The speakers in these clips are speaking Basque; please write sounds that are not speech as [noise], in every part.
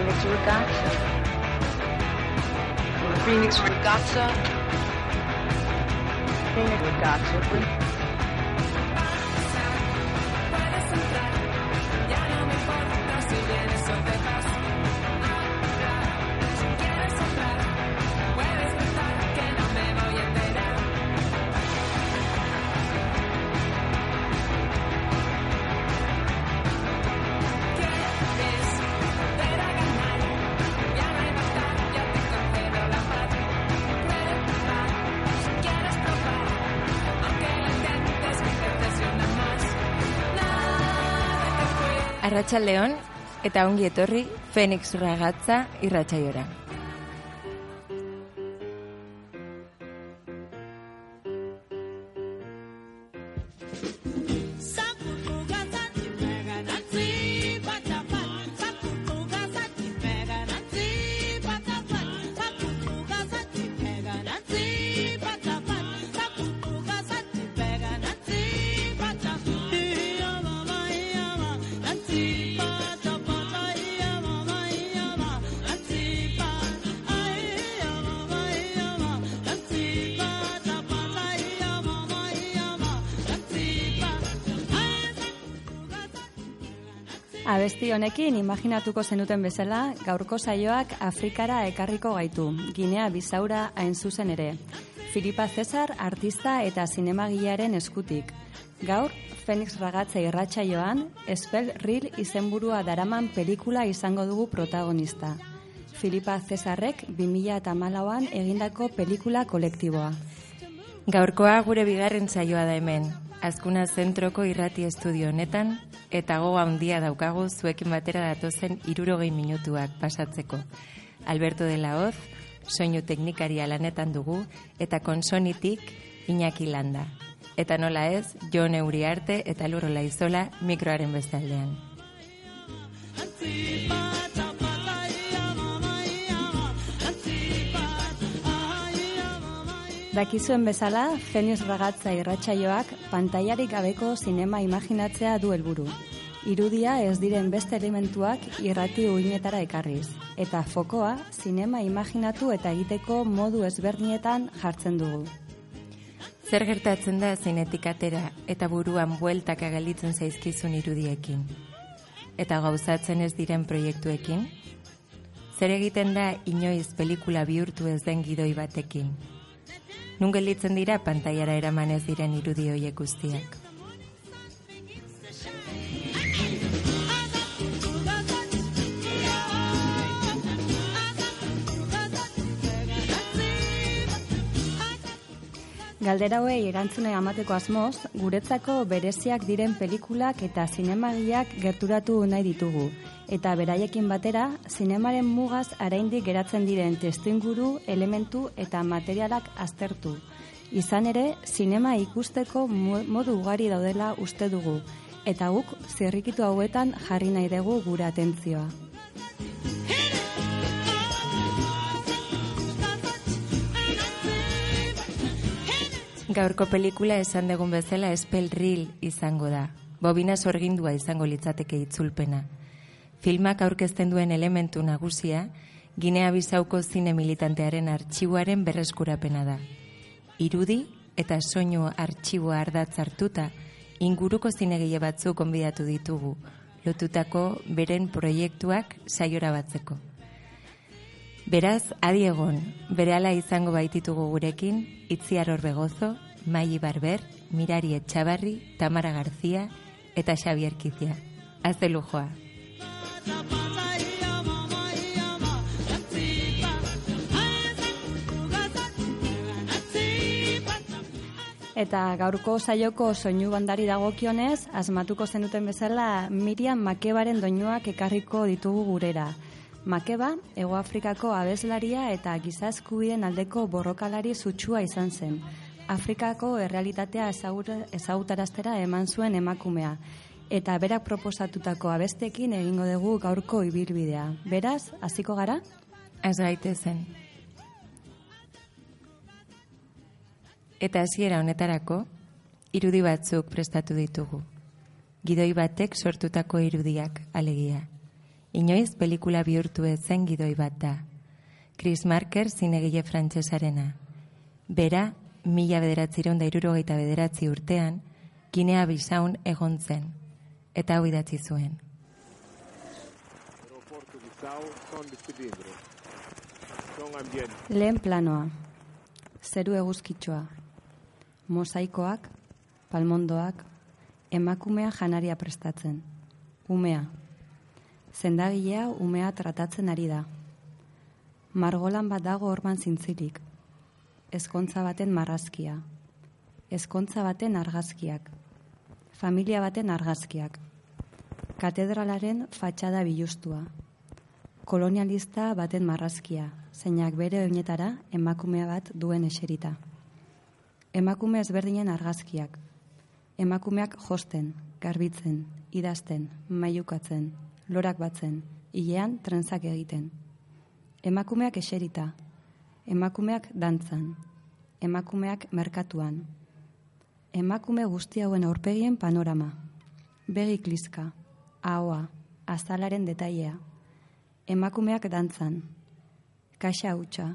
Phoenix Ragazza. Phoenix Ragazza. Phoenix Ragazza. Arratsaldeon eta ongi etorri Phoenix Ragatza irratsaiora. Abesti honekin imaginatuko zenuten bezala, gaurko saioak Afrikara ekarriko gaitu, Ginea Bisaura hain zuzen ere. Filipa Cesar artista eta zinemagilearen eskutik. Gaur, Fenix Ragatza irratsaioan, Espel Ril izenburua daraman pelikula izango dugu protagonista. Filipa Cesarrek 2008an egindako pelikula kolektiboa. Gaurkoa gure bigarren saioa da hemen, Azkuna zentroko irrati estudio honetan, eta goga handia daukagu zuekin batera datozen irurogei minutuak pasatzeko. Alberto de la Hoz, soinu teknikaria lanetan dugu, eta konsonitik Iñaki Landa. Eta nola ez, Jon Euriarte eta Lurrola Izola mikroaren bestaldean. Dakizuen bezala, Genius Ragatza irratsaioak pantailarik gabeko zinema imaginatzea du helburu. Irudia ez diren beste elementuak irrati uinetara ekarriz. Eta fokoa, zinema imaginatu eta egiteko modu ezberdinetan jartzen dugu. Zer gertatzen da zinetik atera eta buruan bueltak agalitzen zaizkizun irudiekin? Eta gauzatzen ez diren proiektuekin? Zer egiten da inoiz pelikula bihurtu ez den gidoi batekin? Nun gelditzen dira pantailara eraman ez diren irudi hoiek guztiak. Galdera hauei erantzune amateko asmoz, guretzako bereziak diren pelikulak eta zinemagiak gerturatu nahi ditugu eta beraiekin batera, zinemaren mugaz araindik geratzen diren testuinguru, elementu eta materialak aztertu. Izan ere, zinema ikusteko modu ugari daudela uste dugu, eta guk zerrikitu hauetan jarri nahi dugu gure atentzioa. Gaurko pelikula esan dugun bezala espel ril izango da. Bobina sorgindua izango litzateke itzulpena. Filmak aurkezten duen elementu nagusia, Ginea Bizauko zine militantearen artxiboaren berreskurapena da. Irudi eta soinu artxiboa ardatz hartuta, inguruko zinegile batzuk konbidatu ditugu, lotutako beren proiektuak saiora batzeko. Beraz, adiegon, berehala izango baititugu gurekin, Itziar Orbegozo, Mai Barber, Mirari Etxabarri, Tamara Garzia eta Xavier Kizia. Azte lujoa! Eta gaurko saioko soinu bandari dagokionez, asmatuko zenuten bezala Miriam Makebaren doinuak ekarriko ditugu gurera. Makeba, Ego Afrikako abeslaria eta gizazkubien aldeko borrokalari sutsua izan zen. Afrikako errealitatea ezagutaraztera eman zuen emakumea, eta berak proposatutako abestekin egingo dugu gaurko ibilbidea. Beraz, hasiko gara? Ez gaite zen. Eta hasiera honetarako, irudi batzuk prestatu ditugu. Gidoi batek sortutako irudiak alegia. inoiz pelikula bihurtu ezen gidoi bat da. Chris Marker zinegile frantsesarena. Bera, mila bederatziron da irurogeita bederatzi urtean, Ginea Bisaun egon zen, eta hau idatzi zuen. Lehen planoa. Zeru eguzkitxoa. Mosaikoak, palmondoak, emakumea janaria prestatzen. Umea. Zendagilea umea tratatzen ari da. Margolan bat dago orban zintzilik. Ezkontza baten marrazkia. Ezkontza baten argazkiak. Familia baten argazkiak. Katedralaren fatxada bilustua. Kolonialista baten marrazkia, zeinak bere oinetara emakumea bat duen eserita. Emakume ezberdinen argazkiak. Emakumeak josten, garbitzen, idazten, maiukatzen, lorak batzen, hilean trentzak egiten. Emakumeak eserita, emakumeak dantzan, emakumeak merkatuan. Emakume guzti hauen aurpegien panorama. Begi kliska, ahoa, azalaren detailea. Emakumeak dantzan, kaxa hutsa,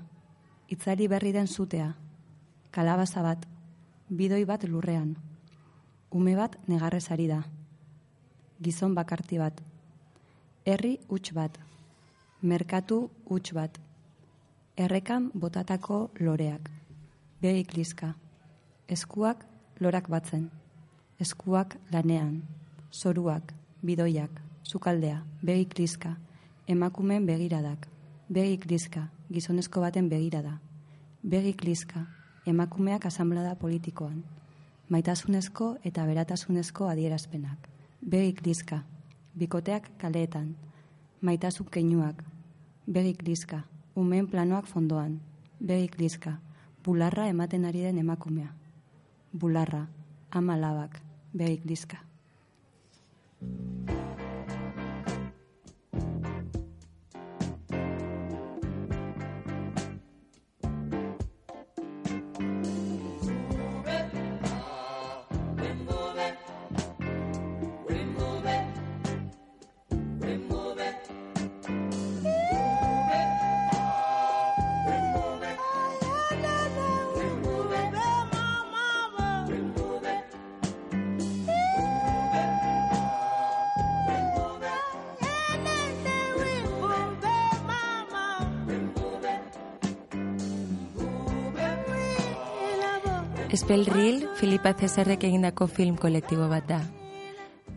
itzari berri den zutea, kalabaza bat, bidoi bat lurrean, ume bat negarrez ari da, gizon bakarti bat, herri huts bat, merkatu huts bat, errekan botatako loreak, begi kliska, eskuak lorak batzen, eskuak lanean, zoruak, bidoiak, sukaldea, begi kliska, emakumeen begiradak, begi kliska, gizonezko baten begirada, begi kliska, emakumeak asamblada politikoan, maitasunezko eta beratasunezko adierazpenak, begi kliska, bikoteak kaleetan, maitasun keinuak, begi kliska, umeen planoak fondoan, begi kliska, bularra ematen ari den emakumea, bularra, ama labak, begi kliska. Espelril, Filipa Cesarrek egindako film kolektibo bat da.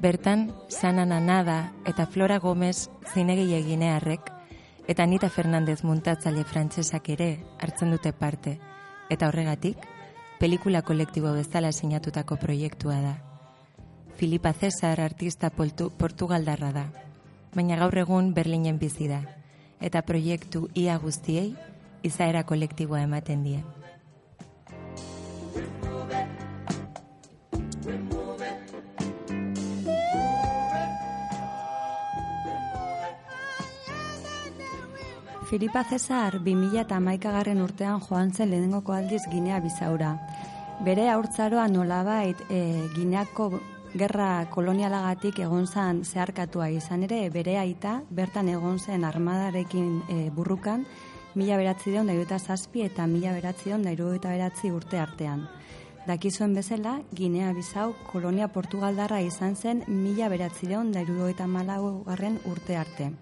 Bertan, Sana Nanada eta Flora Gomez zinegile ginearrek eta Anita Fernandez muntatzaile frantsesak ere hartzen dute parte. Eta horregatik, pelikula kolektibo bezala sinatutako proiektua da. Filipa Cesar artista poltu, portugaldarra da, baina gaur egun Berlinen bizi da, eta proiektu ia guztiei izaera kolektiboa ematen die. Filipa Cesar 2000 eta garren urtean joan zen lehenengoko aldiz Ginea bizaura. Bere haurtzaroa nolabait e, Gineako gerra kolonialagatik egon zen zeharkatua izan ere, bere aita bertan egon zen armadarekin e, burrukan, mila beratzi deon da zazpi eta mila beratzi deon da beratzi urte artean. Dakizuen bezala, Ginea Bizau kolonia Portugaldarra izan zen mila beratzi deon da garren urte arte.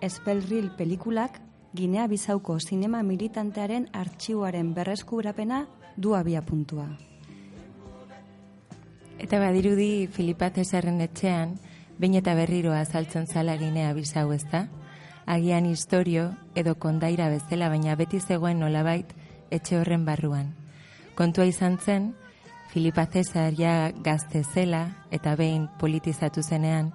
Espelril pelikulak Ginea Bizauko sinema militantearen artxiuaren berreskurapena du abia puntua. Eta badirudi Filipa Cesarren etxean, bain eta berriro azaltzen zala Ginea Bizau ezta? Agian historio edo kondaira bezala baina beti zegoen nolabait etxe horren barruan. Kontua izan zen, Filipa Cesar ja gazte zela eta behin politizatu zenean,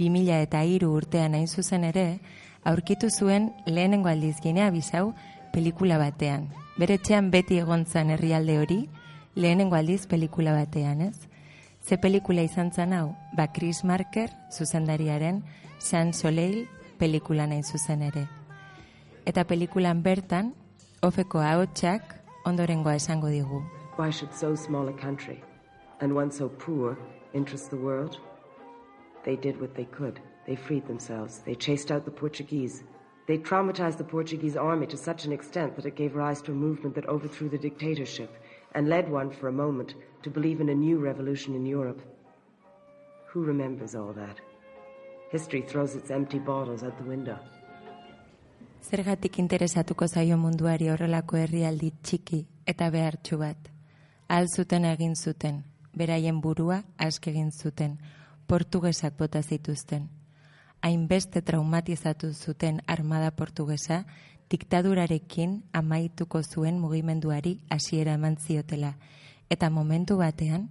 2000 eta hiru urtean hain zuzen ere, aurkitu zuen lehenengo aldiz ginea bizau pelikula batean. Bere etxean beti egon zan herrialde hori, lehenengo aldiz pelikula batean, ez? Ze pelikula izan zan hau, ba Chris Marker, zuzendariaren, San Soleil pelikula nahi zuzen ere. Eta pelikulan bertan, ofeko ahotsak ondorengoa esango digu. Why should so small a country, and one so poor, interest the world? They did what they could. They freed themselves. They chased out the Portuguese. They traumatized the Portuguese army to such an extent that it gave rise to a movement that overthrew the dictatorship and led one for a moment to believe in a new revolution in Europe. Who remembers all that? History throws its empty bottles out the window. Zergatik interesatuko zaio munduari horrelako herrialdi txiki eta behartxu bat. Ahal zuten egin zuten, beraien burua aske egin zuten, portugesak bota zituzten. Hainbeste traumatizatu zuten armada portugesa, diktadurarekin amaituko zuen mugimenduari hasiera eman ziotela. Eta momentu batean,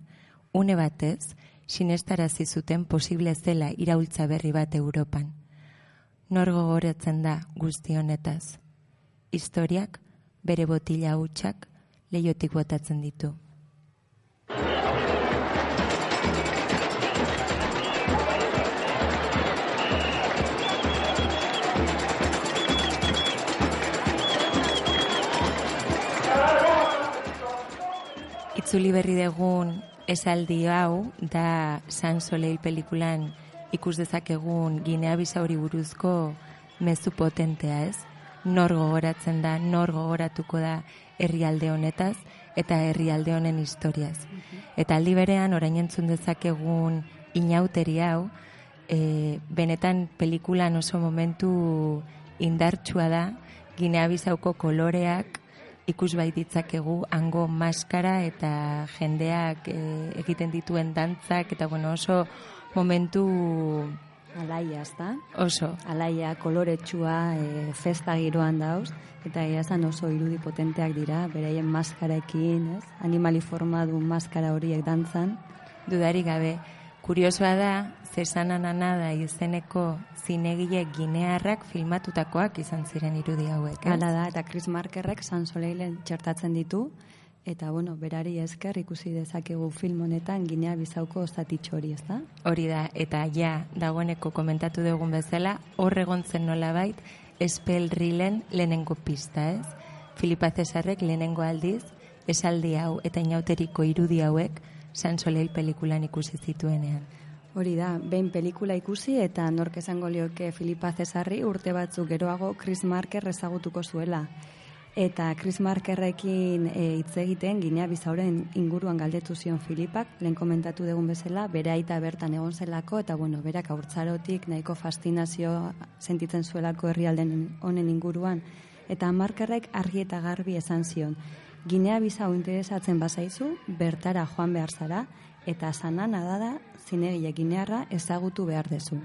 une batez, sinestarazi zuten posible zela iraultza berri bat Europan. Nor gogoratzen da guzti honetaz. Historiak bere botila hutsak leiotik botatzen ditu. Itzuli berri degun esaldi hau da San Soleil pelikulan ikus dezakegun Ginea Bisauri buruzko mezu potentea, ez? Nor gogoratzen da, nor gogoratuko da herrialde honetaz eta herrialde honen historiaz. Eta aldi berean orain entzun dezakegun inauteri hau, e, benetan pelikulan oso momentu indartsua da, Ginea Bisauko koloreak ikus bai ditzakegu hango maskara eta jendeak e, egiten dituen dantzak eta bueno, oso momentu Alaia, ezta? oso Alaia koloretsua e, festa giroan dauz, eta esan oso irudi potenteak dira, beraien maskarekin, ez? Animali forma du maskara horiek dantzan. dudarik gabe. Kuriosoa da, zesanan anada izeneko zinegile ginearrak filmatutakoak izan ziren irudi hauek. ez? Hala da, eta Chris Markerrek San Soleilen txertatzen ditu, eta bueno, berari esker ikusi dezakegu film honetan Ginea Bizauko ostatitxo hori, ezta? Hori da, eta ja, dagoeneko komentatu dugun bezala, hor egon zen nolabait, espelrilen lehenengo pista, ez? Filipa Cesarrek lehenengo aldiz, esaldi hau eta inauteriko irudi hauek San Soleil pelikulan ikusi zituenean. Hori da, behin pelikula ikusi eta nork esango lioke Filipa Cesarri urte batzuk geroago Chris Marker ezagutuko zuela. Eta Chris Markerrekin e, hitz egiten Ginea Bizauren inguruan galdetu zion Filipak, lehen komentatu dugun bezala, bere aita bertan egon zelako, eta bueno, berak aurtzarotik nahiko fascinazio sentitzen zuelako herrialden honen inguruan. Eta Markerrek argi eta garbi esan zion, Ginea Bizau interesatzen bazaizu, bertara joan behar zara, eta sanan adada zinegile ginearra ezagutu behar dezu.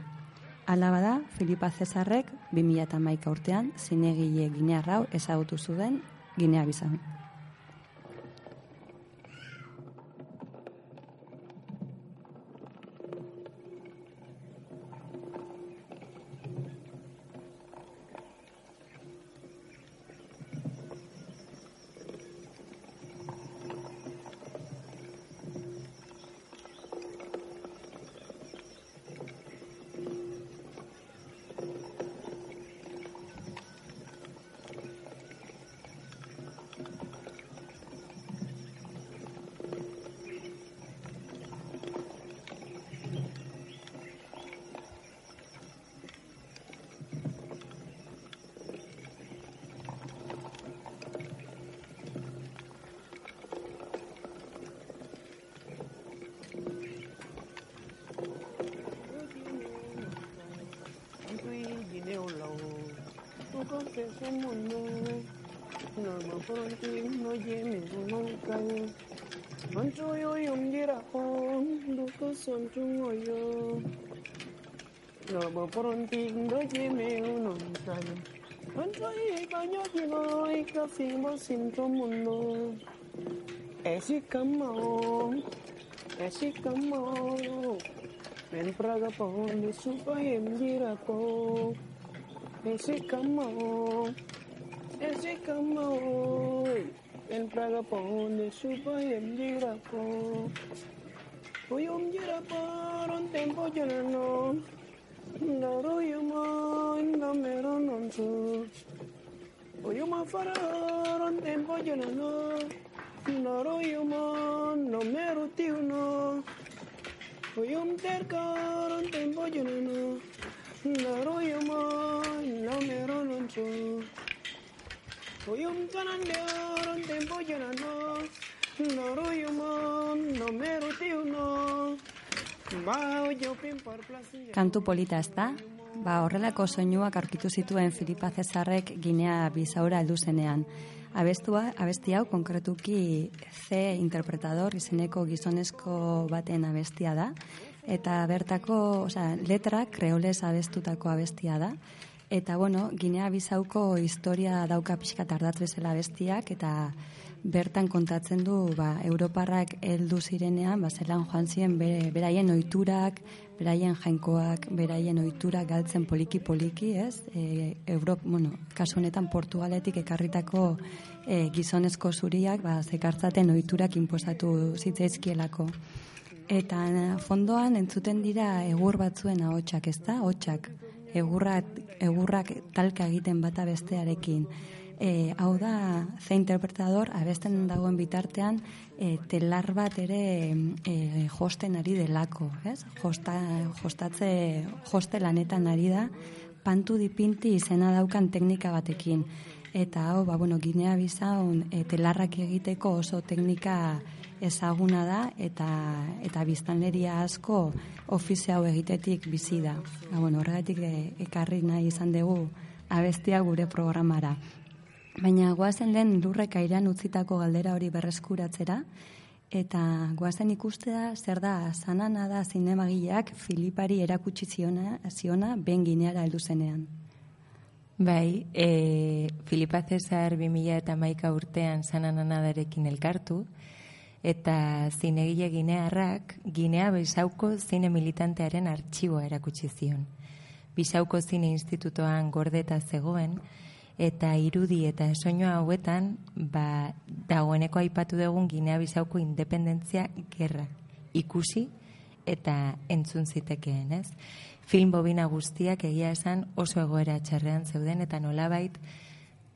Hala bada, Filipa Cesarrek 2011 urtean zinegile ginearra hau ezagutu zuen Ginea cose se munwe norma pronti no jemi nunca. mantu yo yungira on duko sontu ngoyo norma pronti no jemi monkaye mantu yo banyo jino ikafimo sinto mundo esikamo esikamo Men praga pon, mi supa yem. Ese camón, ese camón, el plagapón de su país de grapo. Voy un para un tiempo lleno, la roya man, la mero non su. Voy un para un tiempo lleno, la roya man, la mero tío no. Voy un tercar un tiempo lleno. Fara, ron tempo llenano. Naro yuma, namero tiuno. Uyum terka, ron tempo llenano. Naro yama, namero noncho. Oyum tanandero, tempo llenando. Naro yama, namero tiuno. Bao yo pin por plaza. Kantu polita ez da? Ba, horrelako soinuak aurkitu zituen Filipa Cesarrek Ginea Bisaura heldu zenean. Abestua, abesti hau konkretuki C interpretador izeneko gizonezko baten abestia da eta bertako, osea, letra kreoles abestutako abestia da. Eta bueno, Ginea Bisauko historia dauka pixka tardat bezala abestiak eta bertan kontatzen du ba, Europarrak heldu zirenean, ba, zelan joan ziren bere, beraien ohiturak, beraien jainkoak, beraien ohiturak galtzen poliki-poliki, ez? E, Europ, bueno, kasu honetan Portugaletik ekarritako e, gizonezko zuriak, ba, zekartzaten ohiturak inposatu zitzaizkielako. Eta eh, fondoan entzuten dira egur batzuen ahotsak, ezta? Ahotsak. Egurrak, egurrak talka egiten bata bestearekin. E, hau da, ze interpretador, abesten dagoen bitartean, e, telar bat ere e, josten ari delako, ez? Josta, jostatze, joste lanetan ari da, pantu dipinti izena daukan teknika batekin. Eta hau, ba, bueno, ginea bizaun, e, telarrak egiteko oso teknika ezaguna da eta eta biztanleria asko ofizio hau egitetik bizi da. Ba, bueno, horregatik e, ekarri nahi izan dugu abestia gure programara. Baina goazen lehen lurrek airean utzitako galdera hori berreskuratzera, eta goazen ikustea zer da sanana da zinemagileak Filipari erakutsi ziona, ziona ben gineara heldu zenean. Bai, e, Filipa Cesar 2000 eta maika urtean sanananadarekin elkartu, eta zinegile ginearrak Ginea Bisauko zine militantearen artxiboa erakutsi zion. Bisauko zine institutoan gordeta zegoen, eta irudi eta soinua hauetan, ba, dagoeneko aipatu dugun Ginea Bisauko independentzia gerra ikusi eta entzun zitekeen, ez? Film bobina guztiak egia esan oso egoera txarrean zeuden eta nolabait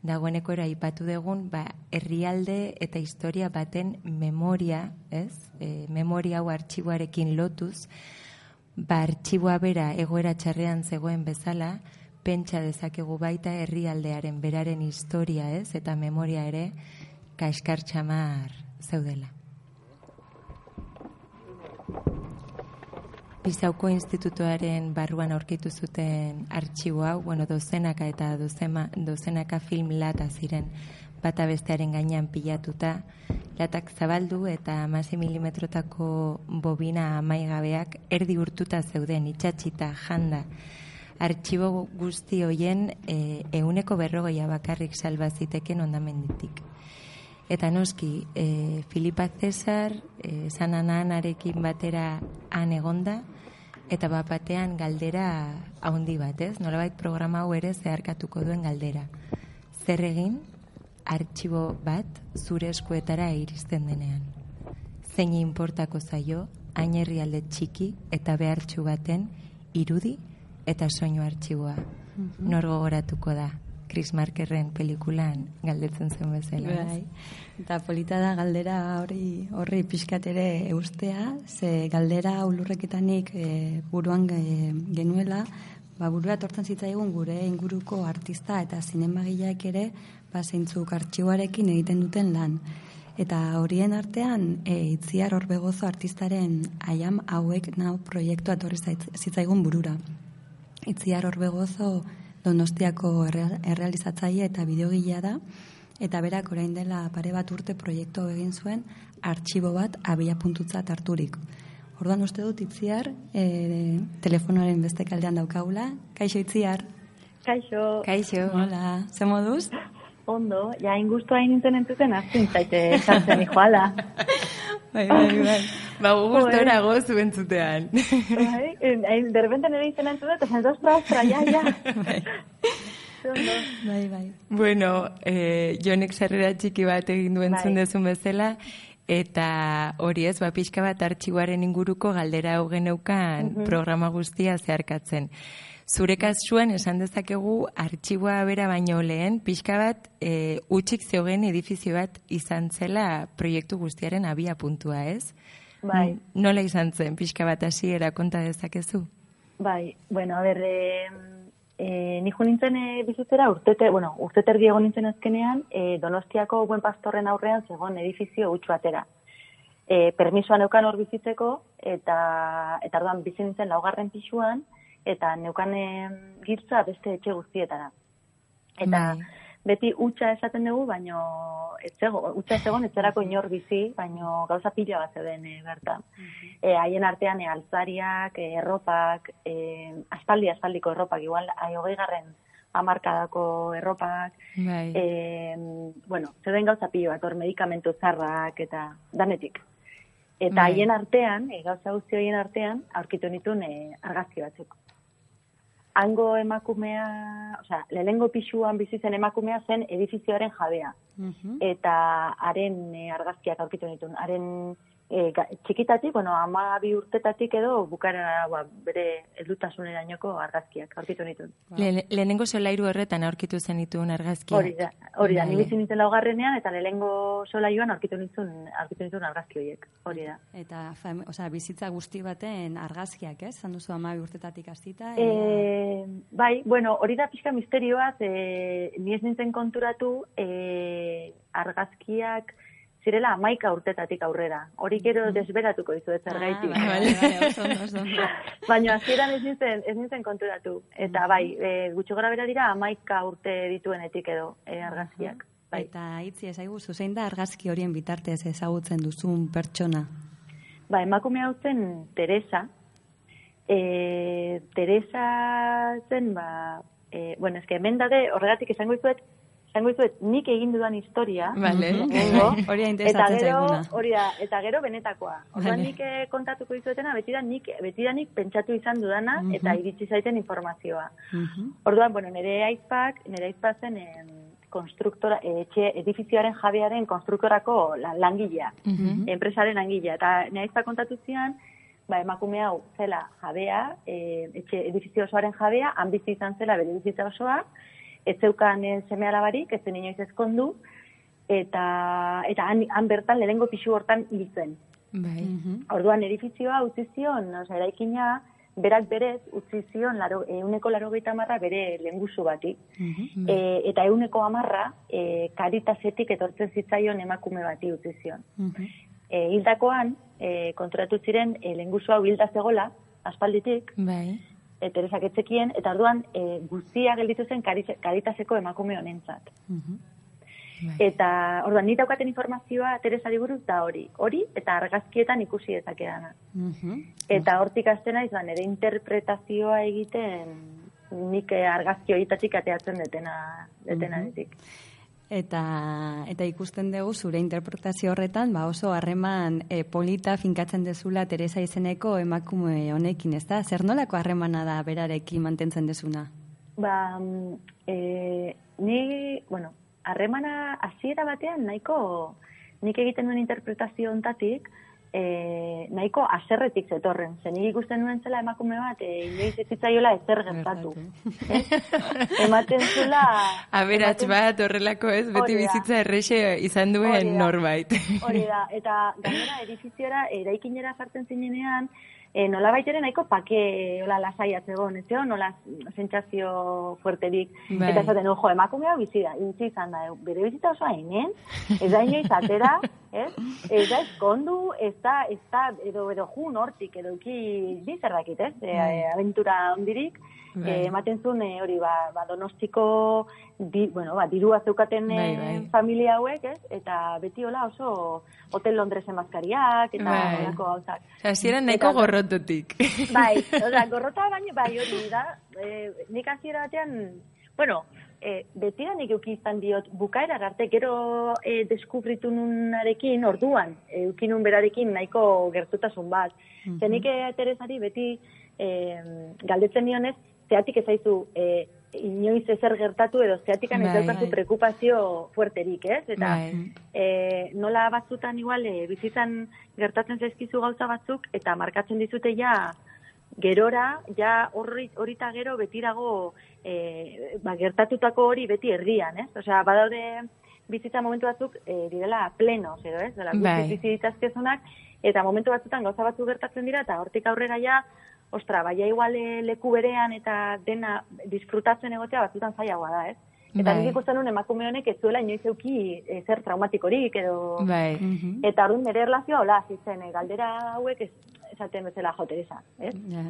dagoeneko aipatu dugun, ba, herrialde eta historia baten memoria, ez? E, memoria hau artxiboarekin lotuz, ba, artxiboa bera egoera txarrean zegoen bezala, pentsa dezakegu baita herrialdearen beraren historia, ez? Eta memoria ere kaskar txamar zeudela. Bizauko institutoaren barruan aurkitu zuten artxibo hau, bueno, dozenaka eta dozema, dozenaka film lata ziren bata bestearen gainean pilatuta, latak zabaldu eta amasi milimetrotako bobina amaigabeak erdi urtuta zeuden itxatxita janda. Artxibo guzti hoien e, euneko berrogoia bakarrik salba ziteken ondamenditik. Eta noski, e, Filipa Cesar, e, sanananarekin batera han egonda, eta bat batean galdera haundi bat, ez? Nolabait programa hau ere zeharkatuko duen galdera. Zer egin, artxibo bat zure eskuetara iristen denean. Zein inportako zaio, ainerri alde txiki eta behartxu baten irudi eta soinu artxiboa. Nor gogoratuko da, Chris Markerren pelikulan galdetzen zen bezala. ez? Bai. Eta polita da galdera hori horri pixkat ere eustea, ze galdera ulurreketanik e, buruan e, genuela, ba, burua tortzen zitzaigun gure inguruko artista eta zinemagileak ere ba, zeintzuk artxiboarekin egiten duten lan. Eta horien artean, e, itziar horbegozo artistaren aiam hauek nau proiektua zaitz- zitzaigun burura. Itziar horbegozo donostiako erre- errealizatzaile eta bideogilea da, eta berak orain dela pare bat urte proiektu egin zuen artxibo bat abia puntutzat harturik. Orduan uste dut itziar, e, telefonoaren beste kaldean daukagula. Kaixo itziar. Kaixo, Kaixo. Hola, ze moduz? Ondo, ja ingustu hain nintzen entzuten, azten zaite sartzen joala. [laughs] Bai, bai, bai. Ba, gustora gozu entzutean. bai, hain, de repente nire izan entzuten, eta zen, ostra, ostra, ja, ja. Bai, bai. Bueno, eh, jonek sarrera txiki bat egin duen Bai. dezun bezala, eta hori ez, ba, pixka bat artxiboaren inguruko galdera hau geneukan programa guztia zeharkatzen. Zure kasuan esan dezakegu artxiboa bera baino lehen, pixka bat e, utxik zegoen edifizio bat izan zela proiektu guztiaren abia puntua, ez? Bai. Nola izan zen, pixka bat hasiera konta dezakezu? Bai, bueno, a ber, e, e, ni jo nintzen e, bizitzera urtete, bueno, urtete erdi egon nintzen azkenean, e, Donostiako buen pastorren aurrean zegoen edifizio utxu atera. E, permisoa neukan hor bizitzeko, eta, eta orduan bizi nintzen laugarren pisuan, eta neukan giltza beste etxe guztietara. Eta Bai. beti utxa esaten dugu, baino ez zego, utxa ez zegoen etzerako inor bizi, baino gauza pila bat zeuden e, bertan. E, haien artean e, altzariak, e, erropak, e, aspaldi aspaldiko erropak, igual ai, hogei garren amarkadako erropak, Bai. e, bueno, zeuden gauza pilo bat, hor medikamentu zarrak eta danetik. Eta Bai. haien artean, e, gauza guzti horien artean, aurkitu nituen e, argazki batzuk. Hango emakumea, osea, lehenengo pisuan bizi zen emakumea zen edifizioaren jabea Mhm. eta haren e, argazkiak aurkitu nituen. Haren e, ga- txikitatik, bueno, ama bi urtetatik edo bukara ba, bere heldutasunerainoko argazkiak aurkitu nituen. Le, lehenengo solairu horretan aurkitu zenituen argazkia. Hori da, hori da, ni Vale. bizi nintzen laugarrenean eta lehenengo solaioan aurkitu nituen, aurkitu nituen argazki horiek. Hori da. Eta, fam, osea, bizitza guzti baten argazkiak, ez? Zan duzu ama urtetatik hasita. E, bai, bueno, hori da pixka misterioaz, e, ni ez nintzen konturatu e, argazkiak zirela amaika urtetatik aurrera. Hori gero desberatuko dizuet zergaitik. Ah, vale, vale, oso oso. [laughs] Baina hasieran ez nintzen, ez nintzen konturatu. Eta bai, e, gutxo gara bera dira amaika urte dituenetik edo e, argazkiak. Bai. Eta itzi ezaigu, zein da argazki horien bitartez ezagutzen duzun pertsona? Ba, emakume hau zen Teresa. E, Teresa zen, ba, e, bueno, eske hemen dade, horregatik esango dizuet, esango dizuet nik egin dudan historia. Vale. lehenengo, Hori da eta gero, hori da, eta gero benetakoa. Orduan Vale. nik eh, kontatuko dizuetena, betira nik, betira nik pentsatu izan dudana, Mhm. eta iritsi zaiten informazioa. Mhm. Orduan, bueno, nire aizpak, nire aizpak zen em, konstruktora, etxe, edifizioaren jabearen konstruktorako la, langilea, Mhm. enpresaren langilea. Eta nire aizpak kontatu zian, ba, emakume hau zela jabea, e, etxe edifizio osoaren jabea, han bizi izan zela bere bizitza osoa, ez zeukan eh, seme alabarik, ez zen inoiz ezkondu, eta, eta han, han bertan lehenengo pixu hortan hil zen. Bai. Mhm. Orduan edifizioa utzi zion, osea, eraikina, berak berez utzi zion laro, euneko laro marra bere lengusu bati. Mhm. E, eta euneko amarra e, karitazetik etortzen zitzaion emakume bati utzi zion. Mhm. E, hildakoan, e, konturatu ziren e, lengusu hau hilda zegola, aspalditik, Bai. E, Teresak etzekien, eta orduan e, guztia gelditu zen Caritaseko emakume honentzat. Mhm. Bai. Eta orduan ni daukaten informazioa Teresari buruz da hori. Hori eta argazkietan ikusi dezakedana. Mhm. Eta hortik hasten naiz ba nere interpretazioa egiten nik eh, argazki horietatik ateatzen detena detenatik. Eta, eta ikusten dugu zure interpretazio horretan, ba oso harreman e, polita finkatzen dezula Teresa izeneko emakume honekin, ez da? Zer nolako harremana da berarekin mantentzen dezuna? Ba, mm, e, ni, bueno, harremana hasiera batean nahiko nik egiten duen interpretazio ontatik, e, nahiko aserretik zetorren. Zen ikusten nuen zela emakume bat, e, inoiz ez zitzaiola ezer gertatu. Ematen zula... Aberats ematen- bat horrelako ez, beti Hori da. bizitza errexe izan duen da. norbait. Hori da, [laughs] eta gainera edifiziora, eraikinera sartzen zinenean, e, nola baitere nahiko pake hola lasaiat egon, ez zegoen, nola sentsazio fuerterik. Bai. Eta esaten, ojo, emakume hau bizi da, bizi izan da, bere bizitza oso hainen, ez da inoiz atera, ez? Ez da eskondu, ez da, ez da, edo, edo jun hortik, edo ki, bi zer dakit, ez? E, Bai. aventura ondirik, Bai. e, ematen zuen e, hori ba, ba donostiko di, bueno, ba, dirua zeukaten Bai, e, bai. familia hauek, ez? Eta beti hola oso Hotel Londresen maskariak eta Bai. holako gauzak. Hasieran nahiko Eta- gorrototik. [laughs] Bai, osea, gorrota baina bai hori [laughs] da. E, nik hasiera batean, bueno, e, beti da nik euki izan diot bukaera arte gero e, deskubritu nunarekin, orduan, e, euki nun berarekin nahiko gertutasun bat. Mm Zenik e, Teresari beti e, galdetzen nionez, zeatik ezaizu e, inoiz ezer gertatu edo zeatikan ez Bai. daukazu preokupazio fuerterik, ez? Eta Bai. e, nola batzutan igual e, bizitzan gertatzen zaizkizu gauza batzuk eta markatzen dizute ja gerora, ja horri horita gero beti dago e, ba, gertatutako hori beti erdian, ez? Osea, badaude bizitza momentu batzuk e, direla plenos, edo ez? Dela, Bai. bizi ditazkezunak, eta momentu batzutan gauza batzuk gertatzen dira, eta hortik aurrera ja, ostra, baina igual eh, leku berean eta dena disfrutatzen egotea batzutan zailagoa da, ez? Eta Bai. nik ikusten nuen emakume honek ez zuela inoiz euki eh, zer traumatikorik edo... Bai. Mhm. Eta orduan nire erlazioa hola, hasi zen, eh, galdera hauek ez, esaten bezala jo, Teresa, ez? Ja.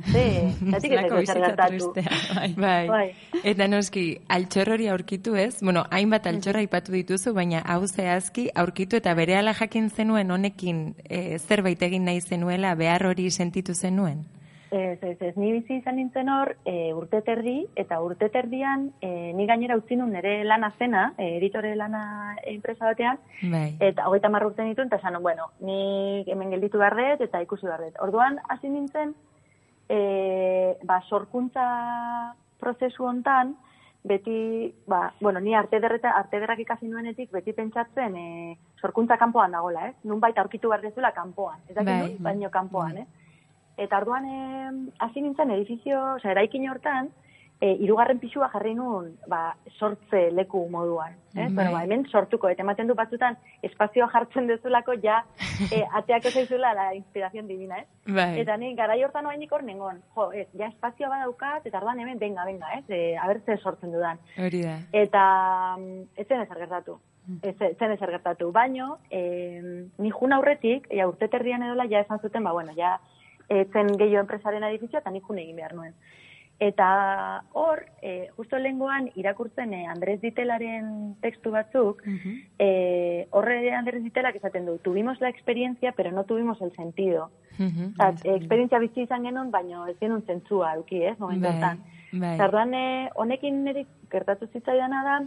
Zatik ez zer gertatu. bai. Bai. Bai. Eta noski, altxor hori aurkitu ez? Bueno, hainbat altxorra aipatu dituzu, baina hau zehazki aurkitu eta berehala jakin zenuen honekin e, zerbait egin nahi zenuela, behar hori sentitu zenuen? Ez, ez, ez, ni bizi izan nintzen hor e, urte terdi, eta urte terdian e, ni gainera utzi nun nire lana zena, e, editore lana enpresa batean, Bai. eta hogeita marra urte nituen, eta nun, bueno, ni hemen gelditu behar dut, eta ikusi behar dut. Orduan, hasi nintzen, e, ba, sorkuntza prozesu hontan, beti, ba, bueno, ni arte derreta, arte derrak ikasi nuenetik, beti pentsatzen, e, sorkuntza kanpoan dagola, ez? Nunbait aurkitu behar dezula kanpoan. Ez dakit Bai, nun, bai, baino kanpoan, eh? Eta orduan, eh, hasi nintzen edifizio, osea, eraikin hortan, e, irugarren pisua jarri nun, ba, sortze leku moduan. Eh? Bai. Bueno, ba, hemen sortuko, eta ematen du batzutan, espazioa jartzen dezulako, ja, [laughs] e, ateak ez zaizula la inspiración divina, eh? Bai. Eta ni garai hortan oraindik hor nengon. Jo, ez, ja espazioa badaukat eta orduan hemen venga, venga, ez? E, a ber ze sortzen dudan. Hori da. Eta mm, ez zen ezer gertatu. Ez ez zen ezer gertatu. Baino, eh, ni jun aurretik, ja urte terdian edola ja esan zuten, ba bueno, ja ez zen gehiago enpresaren edifizioa eta ni jun egin behar nuen. Eta hor, eh, justo lengoan irakurtzen eh, Andrés Ditelaren tekstu batzuk, eh, horre Andrés Ditelak esaten du, tuvimos la experiencia, pero no tuvimos el sentido. Mhm. Osa, esperientzia bizi izan genuen, baino ez genuen zentzua eduki, ez, momentu Bai, hortan. bai. Eta orduan, eh, honekin niri gertatu zitzaidana da,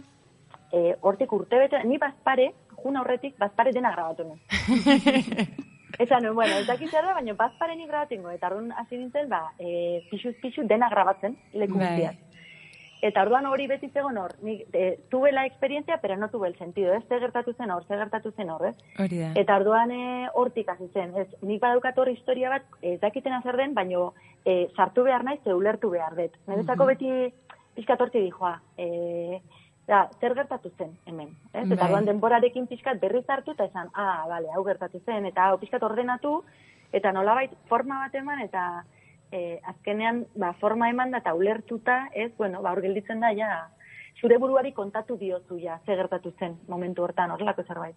eh, hortik urte bete, ni bazpare, jun aurretik, bazpare dena grabatu nuen. [laughs] Esan nuen, bueno, ez dakit zer da, baina bazpare nik grabatu ingo. Eta orduan hasi nintzen, ba, eh, pixuz pixu dena grabatzen, leku Bai. guztiak. Eta orduan hori beti zegoen hor, nik eh, tuve la experiencia, pero no tuve el sentido, ez, ze gertatu zen hor, ze gertatu zen hor, ez? Hori da. Eta orduan e, hortik hasi zen. Ez, nik badaukat hor historia bat, ez dakitena zer den, baino e, sartu behar naiz, ze ulertu behar dut. Niretzako beti pixkat horti dijoa. E, da, zer gertatu zen hemen. Ez? Eta Bai. orduan denborarekin pixkat berriz hartu eta esan, ah, bale, hau gertatu zen, eta hau pixkat ordenatu, eta nolabait forma bat eman, eta e, azkenean ba, forma eman da eta ulertuta, ez, bueno, ba, hor gelditzen da, ja, zure buruari kontatu diozu, ja, ze gertatu zen momentu hortan, horrelako zerbait.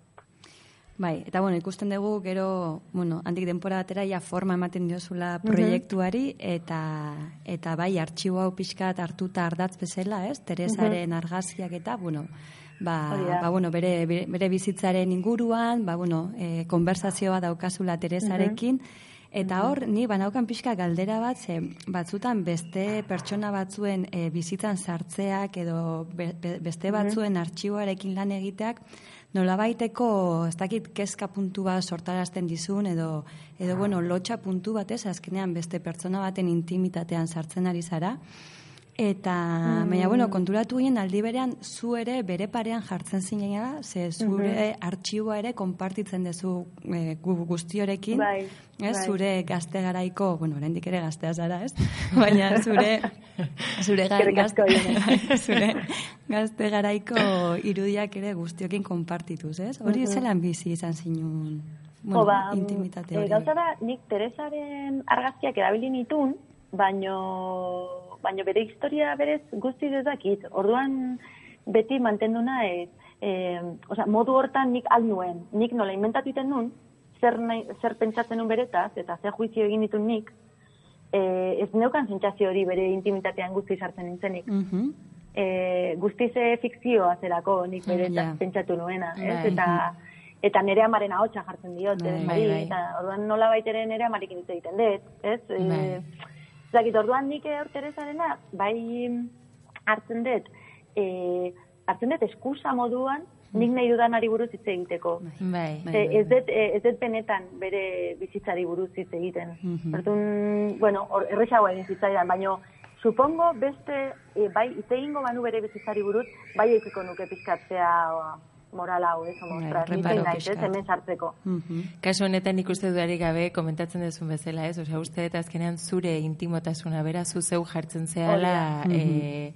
Bai, eta bueno, ikusten dugu gero, bueno, handik denpora batera ja forma ematen diozula proiektuari eta eta bai artxibo hau pixkat hartuta ardatz bezala, ez? Teresaren argazkiak eta bueno, ba, ba, bueno, bere, bere, bizitzaren inguruan, ba, bueno, e, konversazioa daukazula Teresarekin, Eta hor, ni banaukan pixka galdera bat, ze batzutan beste pertsona batzuen e, bizitzan sartzeak edo be, be- beste batzuen artxiboarekin lan egiteak, nolabaiteko, ez dakit, kezka puntu bat sortarazten dizun, edo, edo bueno, lotxa puntu bat ez, azkenean beste pertsona baten intimitatean sartzen ari zara. Eta, baina, bueno, konturatu ginen aldi berean, zu ere bere parean jartzen zinela, ze zure artxiboa ere konpartitzen duzu e, gu- guztiorekin, Bai, ez, bai. zure gazte garaiko, bueno, oraindik ere gaztea zara, ez? [laughs] Baina zure, zure ga- Ione. [laughs] zure gazte garaiko irudiak ere guztiokin konpartituz, ez? Hori zelan bizi izan zinun, bueno, ba, intimitate eh, hori. gauza da, nik Teresaren argazkiak erabili nitun, baino, baino bere historia berez guzti ez dakit. Orduan beti mantendu naiz, eh, osea, modu hortan nik al nuen, nik nola inventatu iten nun, zer, nahi, zer pentsatzen nun beretaz, eta zer juizio egin ditun nik, eh, ez neukan sentsazio hori bere intimitatean guzti sartzen nintzenik. Mhm. e, guztize fikzioa zerako nik bere Ja. pentsatu nuena, ez? Bai. Eta eta nere amaren ahotsa jartzen diot, Bai, bai, bai, eta orduan nola baitere nere amarekin hitz egiten dut, ez? Bai. E, zakit, orduan nik hor Teresarena, bai hartzen dut, e, hartzen dut eskusa moduan, nik nahi dudanari buruz hitz egiteko. Bai. Bai, bai, ez dut, eh, ez dut benetan bere bizitzari buruz hitz egiten. Mhm. Orduan, bueno, hor- erresagoa egin zitzaidan, baino, supongo beste, eh, bai, hitz egingo banu bere bizitzari buruz, bai ekiko nuke pizkatzea moral hau, ez, Bai, mostras, nik reparo zein naiz, ez, pixkat. hemen sartzeko. Mhm. Kasu honetan ikuste dudarik gabe komentatzen duzun bezala, ez? Osea, uste dut azkenean zure intimotasuna bera zu zeu jartzen zehala, eh,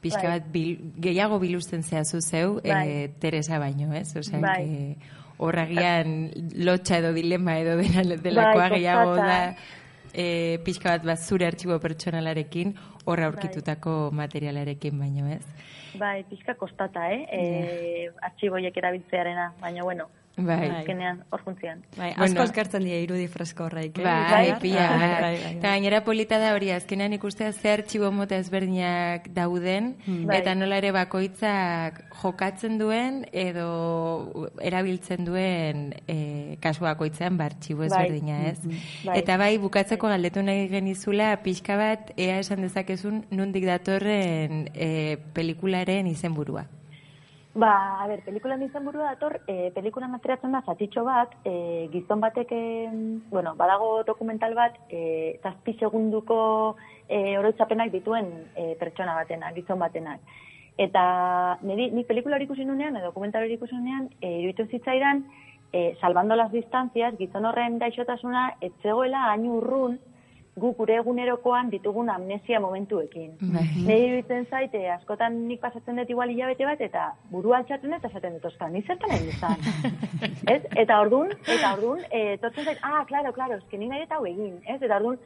pixka Bai. bat bil, gehiago biluzten zea zu zeu, eh, Bai. Teresa baino, ez? Osea, Bai. que horragian lotxa edo dilema edo dena delakoa Bai, gehiago da e, pixka bat bat zure artxibo pertsonalarekin, horra aurkitutako materialarekin baino, ez? Bai, pixka kostata, eh? E, artxiboiek erabiltzearena, baina bueno, Bai. azkenean hor funtzian. Bai, asko Bueno. eskertzen die irudi fresko horreik. eh? Bai, Bai, bat. bai, bai. Eta gainera polita da hori, azkenean ikustea zer artxibo mota ezberdinak dauden, Bai. eta nola ere bakoitzak jokatzen duen edo erabiltzen duen e, kasu bakoitzean ba, artxibo Bai. ezberdina, ez? Bai. Eta bai, bukatzeko galdetu nahi genizula, pixka bat, ea esan dezakezun, nundik datorren e, pelikularen izenburua. Ba, a ber, pelikulan izan burua dator, e, pelikulan ateratzen da zatitxo bat, e, gizon batek, bueno, badago dokumental bat, e, zazpi segunduko e, oroitzapenak dituen e, pertsona batena, gizon batenak. Eta niri, nik pelikula hori ikusi nunean, edo dokumental hori ikusi nunean, e, iruditu zitzaidan, e, salvando las distancias, gizon horren gaixotasuna, etzegoela hain urrun, gu gure egunerokoan ditugun amnesia momentuekin. Bai. Nire iruditzen zaite, askotan nik pasatzen dut igual hilabete bat, eta burua altxatzen dut, esaten dut, oska, ni zertan egin izan. [laughs] ez? Eta ordun, eta ordun, e, tortzen zait, ah, claro, claro, eske ni nahi eta hau egin, ez? Eta ordun,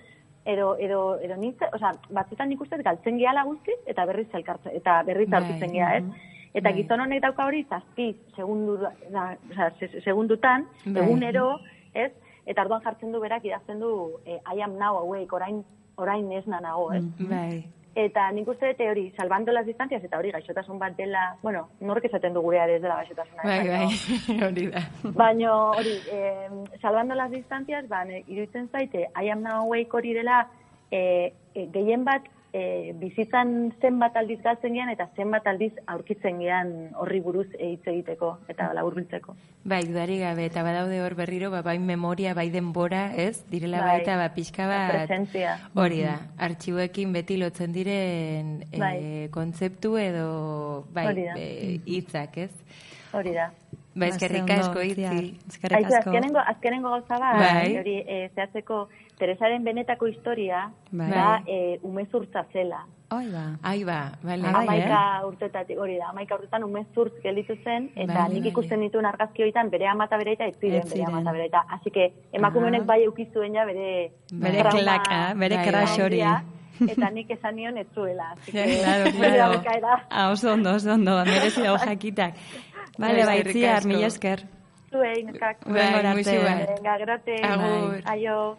edo, edo, edo nintze, oza, batzutan nik uste dut galtzen gehala guztiz, eta berriz elkartzen, eta berriz Bai, aurkitzen geha, ez? Eta Bai. gizon honek dauka hori zazpi segundu, da, oza, se- segundutan, Bai. egunero, ez? Eta orduan jartzen du berak idazten du eh, I am now awake, orain, orain esna nago, ez? Bai. Eta nik uste dute hori, salvando las distancias, eta hori gaixotasun bat dela, bueno, nork esaten du gurea ez dela gaixotasuna. Bai, bai, [laughs] hori da. Baina hori, eh, salvando las distancias, ba, iruditzen zaite, I am now awake hori dela, eh, eh, gehien bat, eh, bizitzan zenbat aldiz galtzen gean, eta zenbat aldiz aurkitzen gean horri buruz eh, hitz egiteko, eta laburbiltzeko. Bai, dudari gabe, eta badaude hor berriro, ba, bai memoria, bai denbora, ez? Direla Bai. baita, ba, pixka bat... Presentzia. Hori da, artxiboekin beti lotzen diren eh, Bai. kontzeptu edo, bai, eh, hitzak, ez? Hori da. Ba, eskerrik Ba, asko itzi. Eskerrik Aizu, asko. azkenengo, azkenengo gauza bat, Bai. hori e, zehatzeko, Teresaren benetako historia, Bai. da e, umezurtza zela. Oi, ba. Ai ba, bale. Bai, Amaika urtetatik, hori da, amaika urtetan umezurtz gelditu zen, eta Bai, nik bai. ikusten dituen argazki horietan bere ama eta bere eta ez ziren bere ama ziren. eta bere eta. Así que emakume honek Ah. bai eukizuen ja bere... Bere trauma klaka, bere bai, crash hori. Eta nik esan nion ez zuela. [laughs] Claro, [laughs] claro. Ah, oso ondo, oso ondo, merezi dago jakitak. Bale, Bai, baitziar, mila esker. Zuei, nekak. Bai, muixu bat. Venga, grate. Agur. Aio.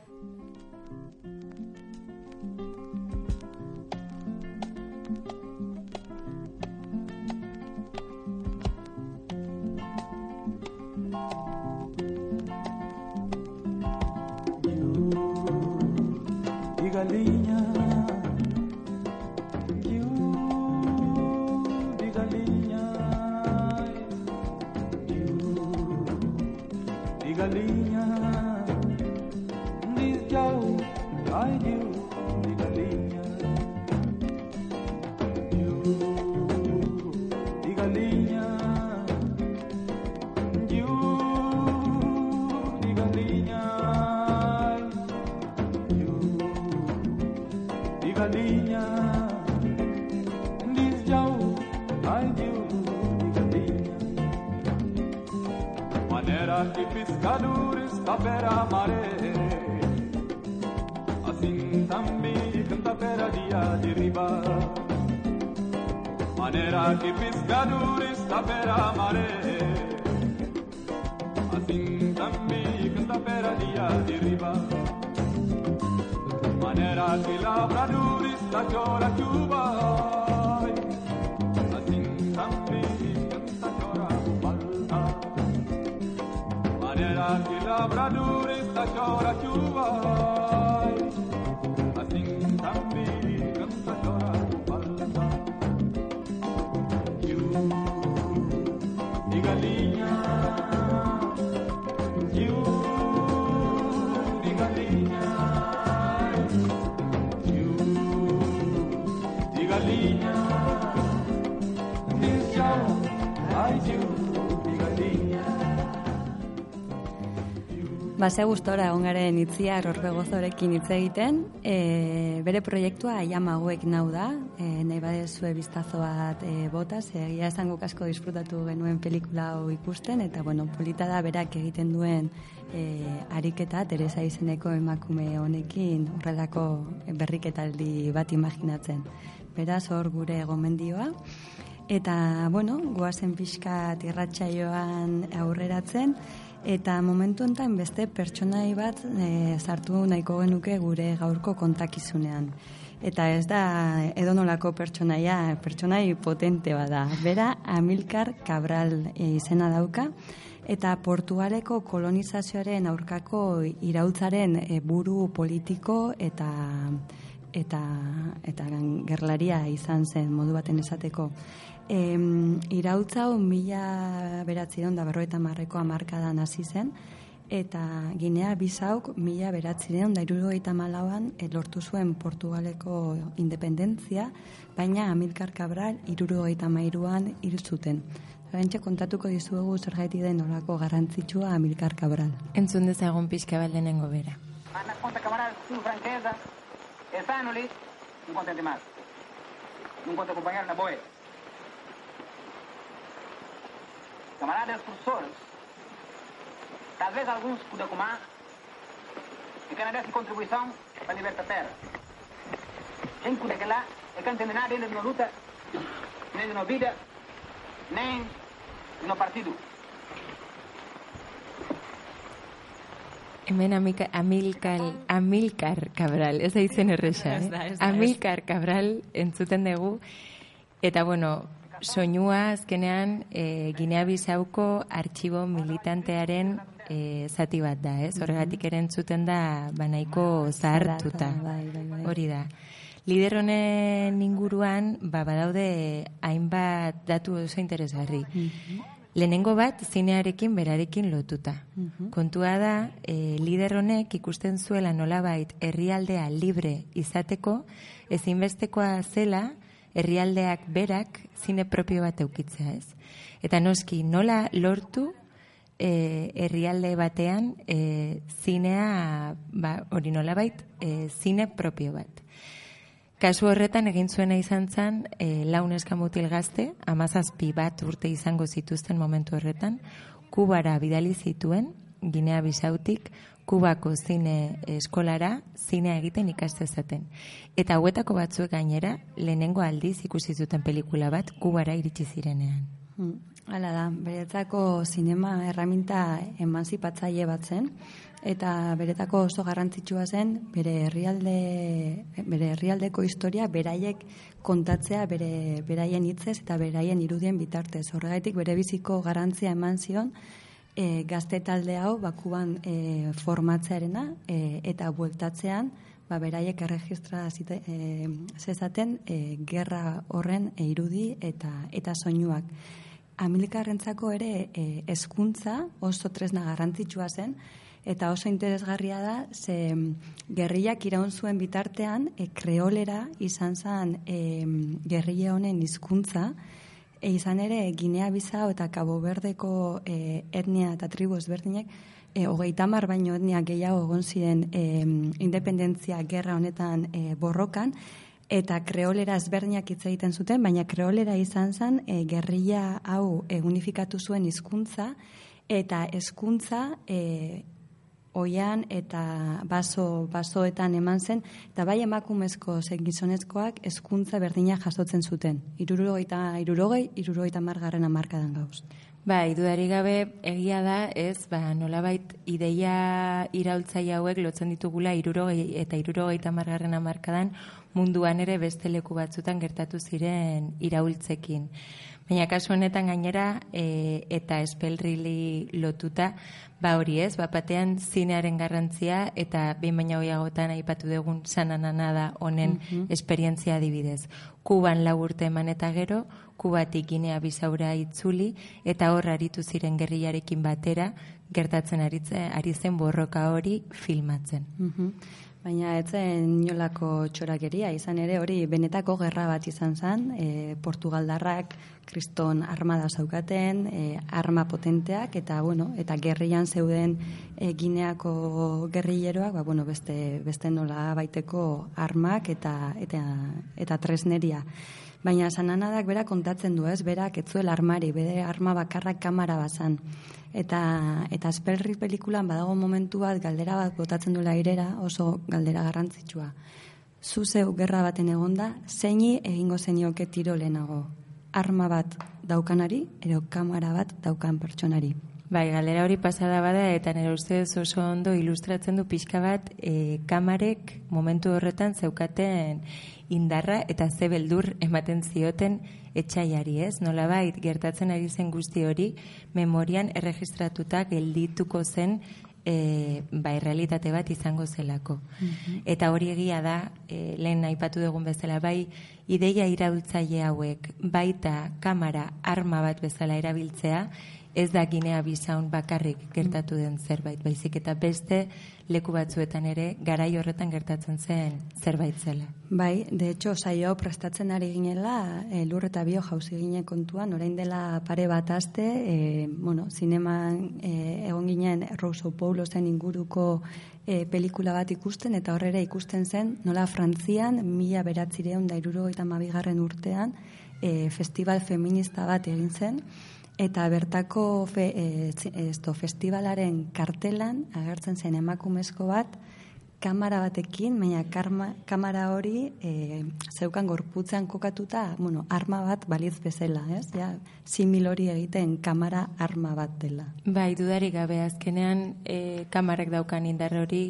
E pescadores tapera a maré assim também canta pera dia de riba maneira que pescadores tapera a maré assim também canta pera dia de riba manera que labradores la llora chuva que labradores la llora chuva Base gustora egon garen itzia Rorbe Gozorekin hitz egiten, e, bere proiektua Aiama hauek nau da, e, nahi badezue biztazo bat e, bota, ze egia esan guk asko disfrutatu genuen pelikula hau ikusten, eta bueno, polita da berak egiten duen e, ariketa, Teresa izeneko emakume honekin horrelako berriketaldi bat imaginatzen. Beraz, hor gure gomendioa. Eta, bueno, goazen pixka irratsaioan aurreratzen, eta momentu honetan beste pertsonai bat e, sartu nahiko genuke gure gaurko kontakizunean. Eta ez da edonolako pertsonaia, pertsonai potente bada. Bera, Amilcar Cabral e, izena dauka, eta Portugaleko kolonizazioaren aurkako irautzaren e, buru politiko eta eta eta gerlaria izan zen modu baten esateko. Em, irautza hau mila beratzireun da berroeta marreko amarkadan hasi zen, eta Ginea Bisauk mila beratzireun da irurogeita malauan lortu zuen Portugaleko independentzia, baina Amilcar Cabral irurogeita mairuan hil zuten. Bentsa kontatuko dizuegu zergaiti den olako garrantzitsua Amilcar Cabral. Entzun dezagun pixka bat lehenengo bera. Ana conta camarada su franqueza, estánuli, un contente más. Un conte acompañar na boia. Camaradas professores, talvez alguns poder comar, e que dessa contribuição para libertar a terra. Quem puder que lá, é que não entende nada ainda de uma luta, nem de uma vida, nem de um partido. Hemen amika, Amilkal, Amilkar Cabral, ez da izen erresa, eh? Amilkar Cabral entzuten dugu, eta bueno, soinua azkenean e, Ginea Bisauko artxibo militantearen e, zati bat da, ez? Horregatik ere entzuten da banaiko zahartuta. Bai, bai, bai. Hori da. Lider honen inguruan, ba, badaude hainbat datu oso interesgarri. Lehenengo bat zinearekin berarekin lotuta. Kontua da, e, lider honek ikusten zuela nolabait herrialdea libre izateko, ezinbestekoa zela herrialdeak berak zine propio bat eukitzea ez. Eta noski, nola lortu e, herrialde batean e, zinea, ba, hori nolabait, e, zine propio bat. Kasu horretan egin zuena izan zen e, launeska mutil gazte, amazazpi bat urte izango zituzten momentu horretan, Kubara bidali zituen, Ginea Bisautik, Kubako zine eskolara zinea egiten ikastezaten. Eta hauetako batzuek gainera, lehenengo aldiz ikusi zuten pelikula bat Kubara iritsi zirenean. Mm, Hala da, beretzako sinema erraminta emanzipatzaile bat zen, eta beretako oso garrantzitsua zen bere herrialde bere herrialdeko historia beraiek kontatzea bere beraien hitzez eta beraien irudien bitartez. Horregatik bere biziko garrantzia eman zion e, gazte talde hau bakuban e, formatzearena e, eta bueltatzean ba, beraiek erregistra zite, e, zezaten e, gerra horren e, irudi eta eta soinuak. Amilkarrentzako ere e, hezkuntza oso tresna garrantzitsua zen eta oso interesgarria da ze gerriak iraun zuen bitartean e, kreolera izan zen e, gerrilla honen hizkuntza e, izan ere Ginea Bizao eta Cabo Verdeko e, etnia eta tribu ezberdinek e, hogeita mar baino etnia gehiago egon ziren e, independentzia gerra honetan e, borrokan eta kreolera ezberdinak hitz egiten zuten, baina kreolera izan zen e, gerrilla hau e, unifikatu zuen hizkuntza eta hezkuntza e, oian eta baso, basoetan eman zen, eta bai emakumezko zen gizonezkoak hezkuntza berdina jasotzen zuten. Irurogeita, irurogei, irurogeita margarren amarkadan gauz. Bai, dudari gabe egia da, ez, ba, nolabait ideia iraultzaile hauek lotzen ditugula irurogei eta irurogeita margarren amarkadan munduan ere beste leku batzutan gertatu ziren iraultzekin. Baina kasu honetan gainera e, eta espelrili lotuta, ba hori ez, ba batean zinearen garrantzia eta behin baina hoiagotan aipatu dugun sananana da honen esperientzia adibidez. Kuban lau urte eman eta gero, Kubatik Ginea Bisaura itzuli eta hor aritu ziren gerriarekin batera gertatzen aritze, ari zen borroka hori filmatzen. Mhm. Baina etzen inolako txorakeria, izan ere hori benetako gerra bat izan zen, e, Portugaldarrak kriston armada zaukaten, e, arma potenteak, eta bueno, eta gerrian zeuden e, gineako gerrilleroak, ba, bueno, beste, beste nola baiteko armak eta, eta, eta tresneria. Baina sananadak bera kontatzen du, ez? Berak etzuel armari, bere arma bakarrak kamara bazan. Eta, eta Spellriz pelikulan badago momentu bat galdera bat botatzen duela irera, oso galdera garrantzitsua. Zu zeu gerra baten egonda, zeini egingo zenioke tiro lehenago. Arma bat daukanari, ero kamara bat daukan pertsonari. Bai, galera hori pasada bada eta nire ustez oso ondo ilustratzen du pixka bat e, kamarek momentu horretan zeukaten indarra eta ze beldur ematen zioten etxaiari, ez? Nolabait gertatzen ari zen guzti hori memorian erregistratuta geldituko zen e, bai realitate bat izango zelako. Eta hori egia da, e, lehen aipatu dugun bezala, bai ideia iraultzaile hauek, baita kamera arma bat bezala erabiltzea, ez da ginea bisaun bakarrik gertatu den zerbait, baizik eta beste leku batzuetan ere garai horretan gertatzen zen zerbait zela. Bai, de hecho, saio prestatzen ari ginela, e, lur eta bio jauzi gine kontuan, orain dela pare bat aste, e, bueno, zineman e, egon ginen Rousseau Paulosen inguruko e, pelikula bat ikusten, eta horrera ikusten zen, nola Frantzian, mila beratzireun da iruro eta mabigarren urtean, e, festival feminista bat egin zen, Eta bertako fe, e, esto, festivalaren kartelan agertzen zen emakumezko bat, kamera batekin, baina karma, kamera hori e, zeukan gorputzean kokatuta, bueno, arma bat baliz bezala, ez? Ja, simil hori egiten kamera arma bat dela. Bai, dudarik gabe azkenean e, kamarak daukan indar hori,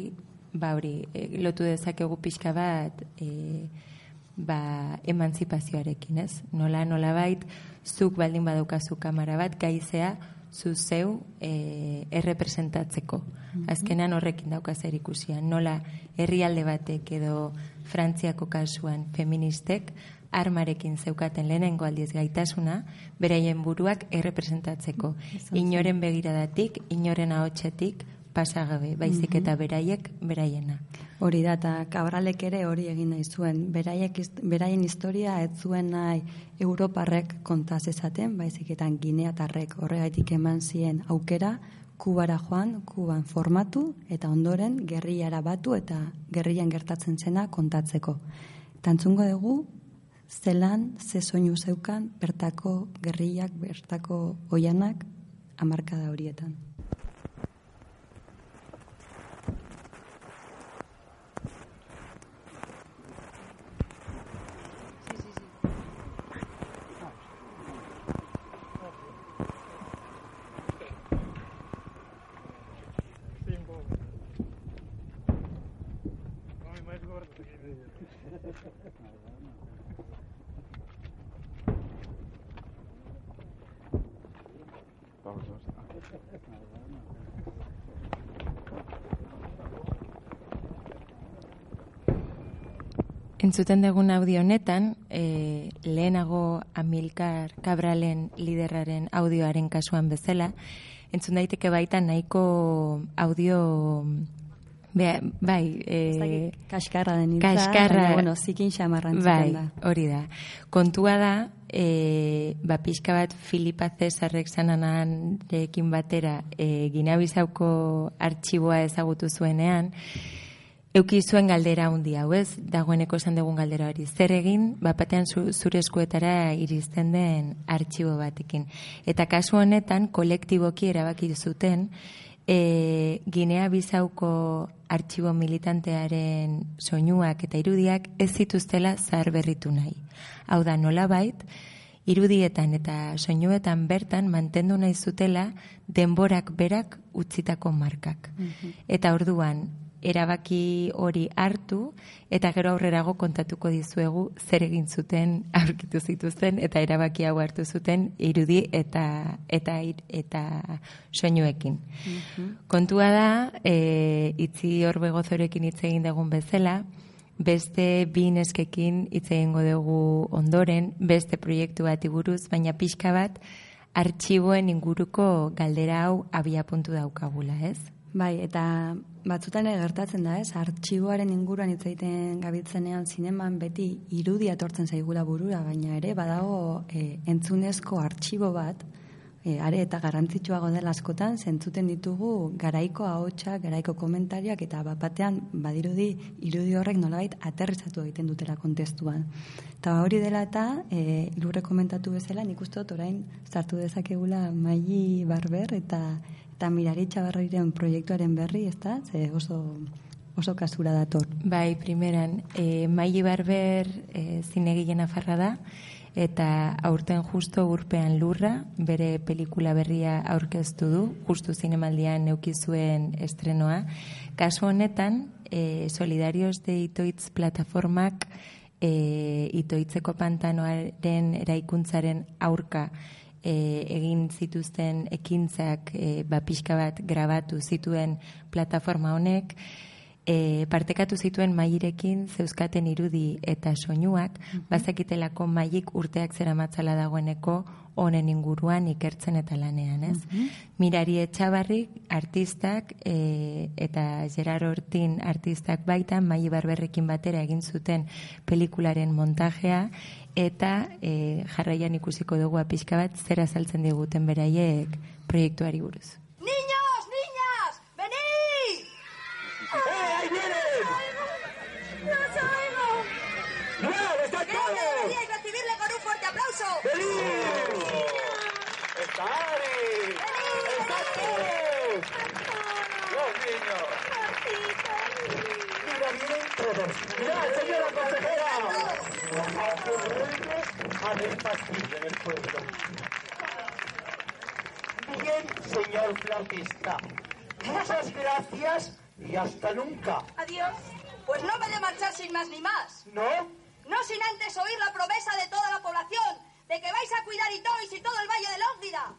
ba hori, e, lotu dezakegu pixka bat, e, ba, emantzipazioarekin, ez? Nola, nola bait, zuk baldin badaukazu kamera bat, gaizea, zu zeu e, errepresentatzeko. Azkenean horrekin dauka zer ikusia. Nola, herrialde batek edo Frantziako kasuan feministek, armarekin zeukaten lehenengo aldiz gaitasuna, beraien buruak errepresentatzeko. Inoren begiradatik, inoren ahotsetik, pasagabe, baizik eta beraiek beraiena. Hori da, eta kabralek ere hori egin nahi zuen. Beraiek, beraien historia ez zuen nahi Europarrek kontaz ezaten, baizik eta gineatarrek horregaitik eman zien aukera, Kubara joan, Kuban formatu, eta ondoren gerriara batu eta gerrian gertatzen zena kontatzeko. Tantzungo dugu, zelan, ze soinu zeukan, bertako gerriak, bertako oianak, amarkada horietan. Entzuten dugun audio honetan, e, lehenago Amilcar Cabralen liderraren audioaren kasuan bezala, entzun daiteke baita nahiko audio Be, bai, e, kaskarra den hitza, kaskarra, baina, bueno, zikin xamarran bai, da. hori da. Kontua da, e, ba, pixka bat Filipa Cesarrek sananarekin batera e, Ginabizauko artxiboa ezagutu zuenean, Euki zuen galdera hundi hau ez, dagoeneko esan dugun galdera hori. Zer egin, bapatean zu, zure eskuetara iristen den artxibo batekin. Eta kasu honetan, kolektiboki erabaki zuten, e, Ginea Bizauko artxibo militantearen soinuak eta irudiak ez zituztela zahar berritu nahi. Hau da, nolabait, irudietan eta soinuetan bertan mantendu nahi zutela denborak berak utzitako markak. Eta orduan, erabaki hori hartu eta gero aurrerago kontatuko dizuegu zer egin zuten [laughs] aurkitu zituzten eta erabaki hau hartu zuten irudi eta eta eta soinuekin. Kontua da, e, itzi hor begozorekin hitz egin dugun bezala, beste bi neskekin hitz egingo dugu ondoren, beste proiektu bat buruz, baina pixka bat artxiboen inguruko galdera hau abia puntu daukagula, ez? Bai, eta batzutan gertatzen da, ez? Artxiboaren inguruan hitz egiten gabiltzenean zineman beti irudia etortzen zaigula burura, baina ere badago e, entzunezko artxibo bat, e, are eta garrantzitsuago dela askotan, zentzuten ditugu garaiko ahotsa, garaiko komentariak eta bat batean badirudi irudi horrek nolabait aterrizatu egiten dutela kontestuan. Eta hori dela eta, e, ilurre komentatu bezala, nik uste dut orain sartu dezakegula maili barber eta eta mirari txabarroiren proiektuaren berri, ez da? Ze oso, oso kasura dator. Bai, primeran, e, Maili Barber e, zinegilen afarra da, eta aurten justo urpean lurra, bere pelikula berria aurkeztu du, justu zinemaldian neukizuen estrenoa. Kasu honetan, e, Solidarios de Itoitz plataformak e, itoitzeko pantanoaren eraikuntzaren aurka e, egin zituzten ekintzak e, ba, pixka bat grabatu zituen plataforma honek, e, partekatu zituen mairekin zeuzkaten irudi eta soinuak, bazakitelako maik urteak zera matzala dagoeneko honen inguruan ikertzen eta lanean, ez? Mirari etxabarrik artistak e, eta Gerard Hortin artistak baita mai barberrekin batera egin zuten pelikularen montajea eta e, jarraian ikusiko dugu pixka bat zera saltzen diguten beraiek proiektuari buruz. ¡Niños, niñas! ¡Venid! ¡Eh, ahí vienen! ¡No os oigo! ¡Mirad, está ¡Venid, todo! deberíais recibirle con un fuerte aplauso! ¡Venid! ¡Mirad, señora consejera! A ver pastilla en el pueblo. Bien, señor flautista. Muchas gracias y hasta nunca. Adiós. Pues no me de marchar sin más ni más. ¿No? No sin antes oír la promesa de toda la población de que vais a cuidar Itois y todo el Valle de Lóngida.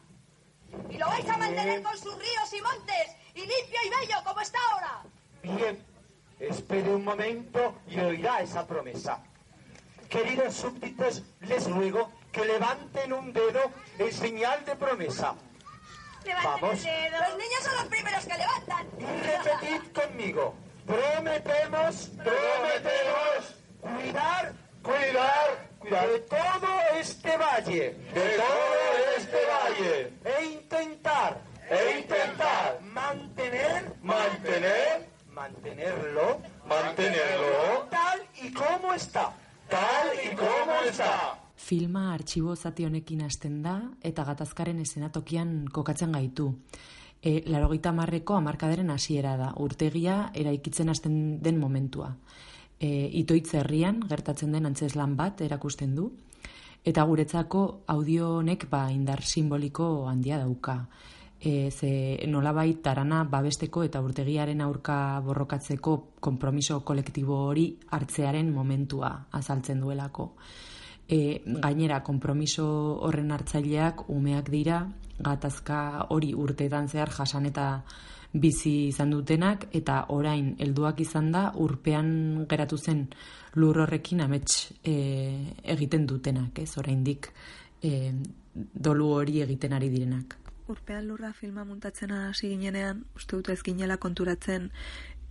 Y lo vais a mantener con sus ríos y montes y limpio y bello como está ahora. Bien, espere un momento y oirá esa promesa. Queridos súbditos, les ruego que levanten un dedo en señal de promesa. Vamos. Los niños son los primeros que levantan. Y repetid conmigo. Prometemos, prometemos cuidar, cuidar, cuidar de todo este valle, de todo este valle, e intentar, e intentar mantener, mantener, mantenerlo, mantenerlo tal y como está, tal y como está. Filma artxibo zati honekin hasten da eta gatazkaren esenatokian kokatzen gaitu. E, larogeita marreko amarkaderen hasiera da, urtegia eraikitzen hasten den momentua. E, itoitz herrian gertatzen den antzeslan bat erakusten du, eta guretzako audio honek ba, indar simboliko handia dauka. E, ze nolabait tarana babesteko eta urtegiaren aurka borrokatzeko konpromiso kolektibo hori hartzearen momentua azaltzen duelako. E, gainera, konpromiso horren hartzaileak umeak dira, gatazka hori urteetan zehar jasan eta bizi izan dutenak, eta orain helduak izan da, urpean geratu zen lur horrekin amets e, egiten dutenak, ez, oraindik e, dolu hori egiten ari direnak. Urpean lurra filma muntatzen hasi ginenean, uste dut ez ginela konturatzen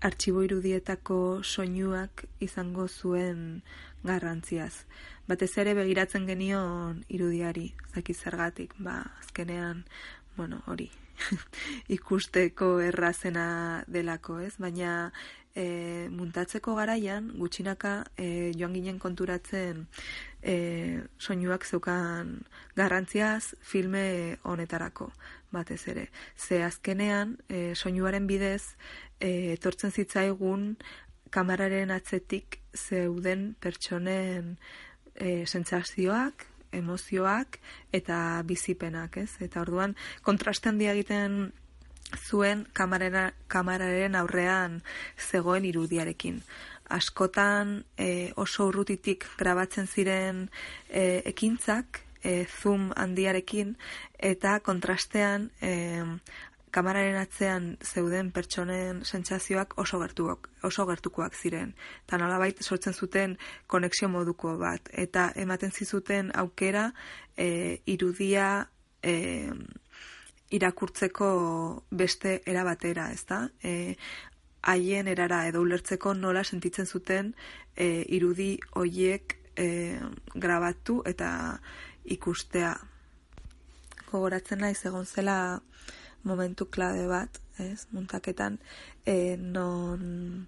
artxibo irudietako soinuak izango zuen garrantziaz. Batez ere begiratzen genion irudiari, zaki zergatik, ba, azkenean, bueno, hori, [laughs] ikusteko errazena delako, ez? Baina e, muntatzeko garaian, gutxinaka e, joan ginen konturatzen e, soinuak zeukan garrantziaz filme honetarako, batez ere. Ze azkenean, e, soinuaren bidez, e, etortzen zitzaigun kamararen atzetik zeuden pertsonen e, sentsazioak, emozioak eta bizipenak, ez? Eta orduan kontraste handia egiten zuen kamarera, kamararen aurrean zegoen irudiarekin. Askotan e, oso urrutitik grabatzen ziren e, ekintzak, e, zoom handiarekin, eta kontrastean e, kamararen atzean zeuden pertsonen sentsazioak oso gertuak, oso gertukoak ziren. Eta nolabait sortzen zuten konexio moduko bat. Eta ematen zizuten aukera e, irudia e, irakurtzeko beste era batera, ezta? E, haien erara edo ulertzeko nola sentitzen zuten e, irudi hoiek e, grabatu eta ikustea. Gogoratzen naiz egon zela momentu klabe bat, ez, muntaketan, e, non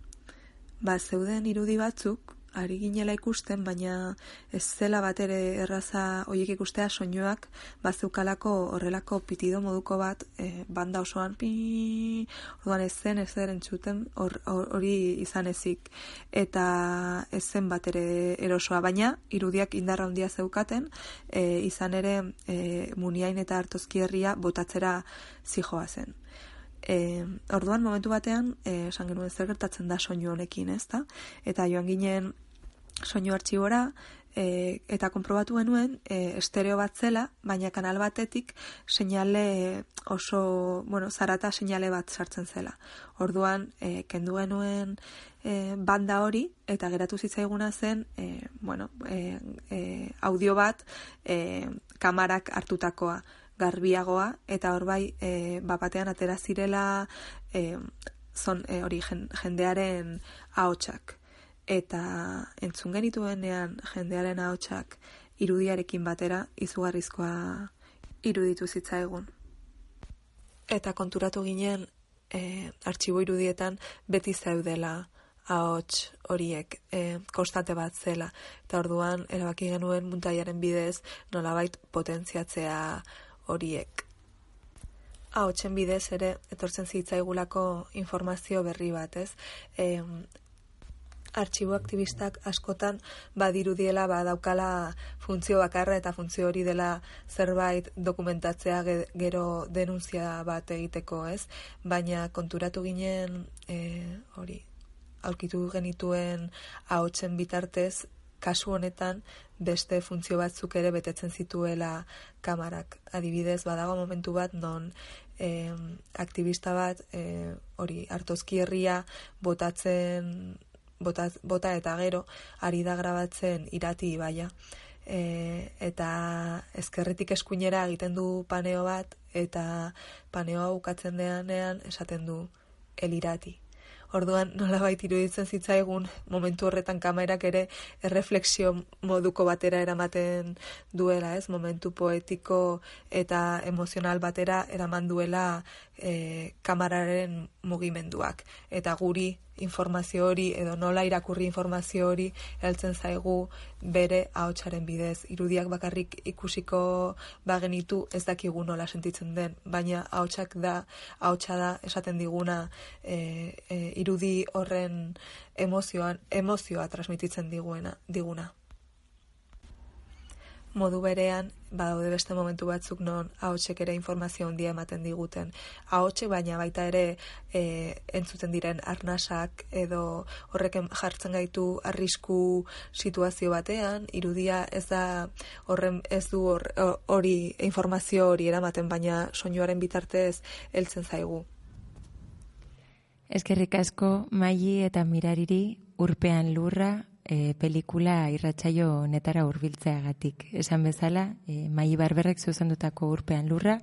ba, zeuden irudi batzuk, ari ginela ikusten, baina ez zela bat ere erraza hoiek ikustea soinuak bazeukalako horrelako pitido moduko bat e, banda osoan pi orduan ez zen ez zer entzuten hor- hor- hori izan ezik eta ez zen bat ere erosoa baina irudiak indarra handia zeukaten e, izan ere e, muniain eta hartozkierria botatzera zijoa zen E, orduan momentu batean eh, esan genuen zer gertatzen da soinu honekin, ezta? Eta joan ginen soinu artxibora e, eta konprobatu genuen e, estereo bat zela, baina kanal batetik seinale oso, bueno, zarata seinale bat sartzen zela. Orduan, e, kendu genuen e, banda hori eta geratu zitzaiguna zen, e, bueno, e, e, audio bat e, kamarak hartutakoa garbiagoa eta hor bai e, bapatean atera zirela e, zon, e, hori jen- jendearen ahotsak eta entzun genituenean jendearen ahotsak irudiarekin batera izugarrizkoa iruditu zitzaigun. Eta konturatu ginen e, artxibo irudietan beti zeudela ahots horiek e, konstante bat zela. Eta orduan erabaki genuen muntaiaren bidez nolabait potentziatzea horiek. Ahotsen bidez ere etortzen zitzaigulako informazio berri bat, ez? E, artxibo aktivistak askotan badirudiela badaukala funtzio bakarra eta funtzio hori dela zerbait dokumentatzea ge- gero denuntzia bat egiteko, ez? Baina konturatu ginen e, hori aurkitu genituen ahotsen bitartez kasu honetan beste funtzio batzuk ere betetzen zituela kamarak. Adibidez, badago momentu bat non e, aktivista bat e, hori hartozki herria botatzen bota, eta gero ari da grabatzen irati ibaia. E, eta ezkerretik eskuinera egiten du paneo bat eta paneoa bukatzen deanean esaten du elirati. Orduan nolabait iruditzen zitzaigun momentu horretan kamerak ere erreflexio moduko batera eramaten duela, ez? Momentu poetiko eta emozional batera eraman duela e, kamararen mugimenduak. Eta guri informazio hori edo nola irakurri informazio hori heltzen zaigu bere ahotsaren bidez. Irudiak bakarrik ikusiko bagenitu ez dakigu nola sentitzen den, baina ahotsak da, ahotsa da esaten diguna e, e, irudi horren emozioan, emozioa transmititzen diguena, diguna. Modu berean, badaude beste momentu batzuk non ahotsek ere informazio handia ematen diguten. Ahotsek baina baita ere e, entzuten diren arnasak edo horrek jartzen gaitu arrisku situazio batean, irudia ez da horren ez du hor- hori informazio hori eramaten baina soinuaren bitartez heltzen zaigu. Eskerrik asko maili eta mirariri urpean lurra e, pelikula irratsaio honetara hurbiltzeagatik. Esan bezala, e, maili barberrek zuzendutako urpean lurra,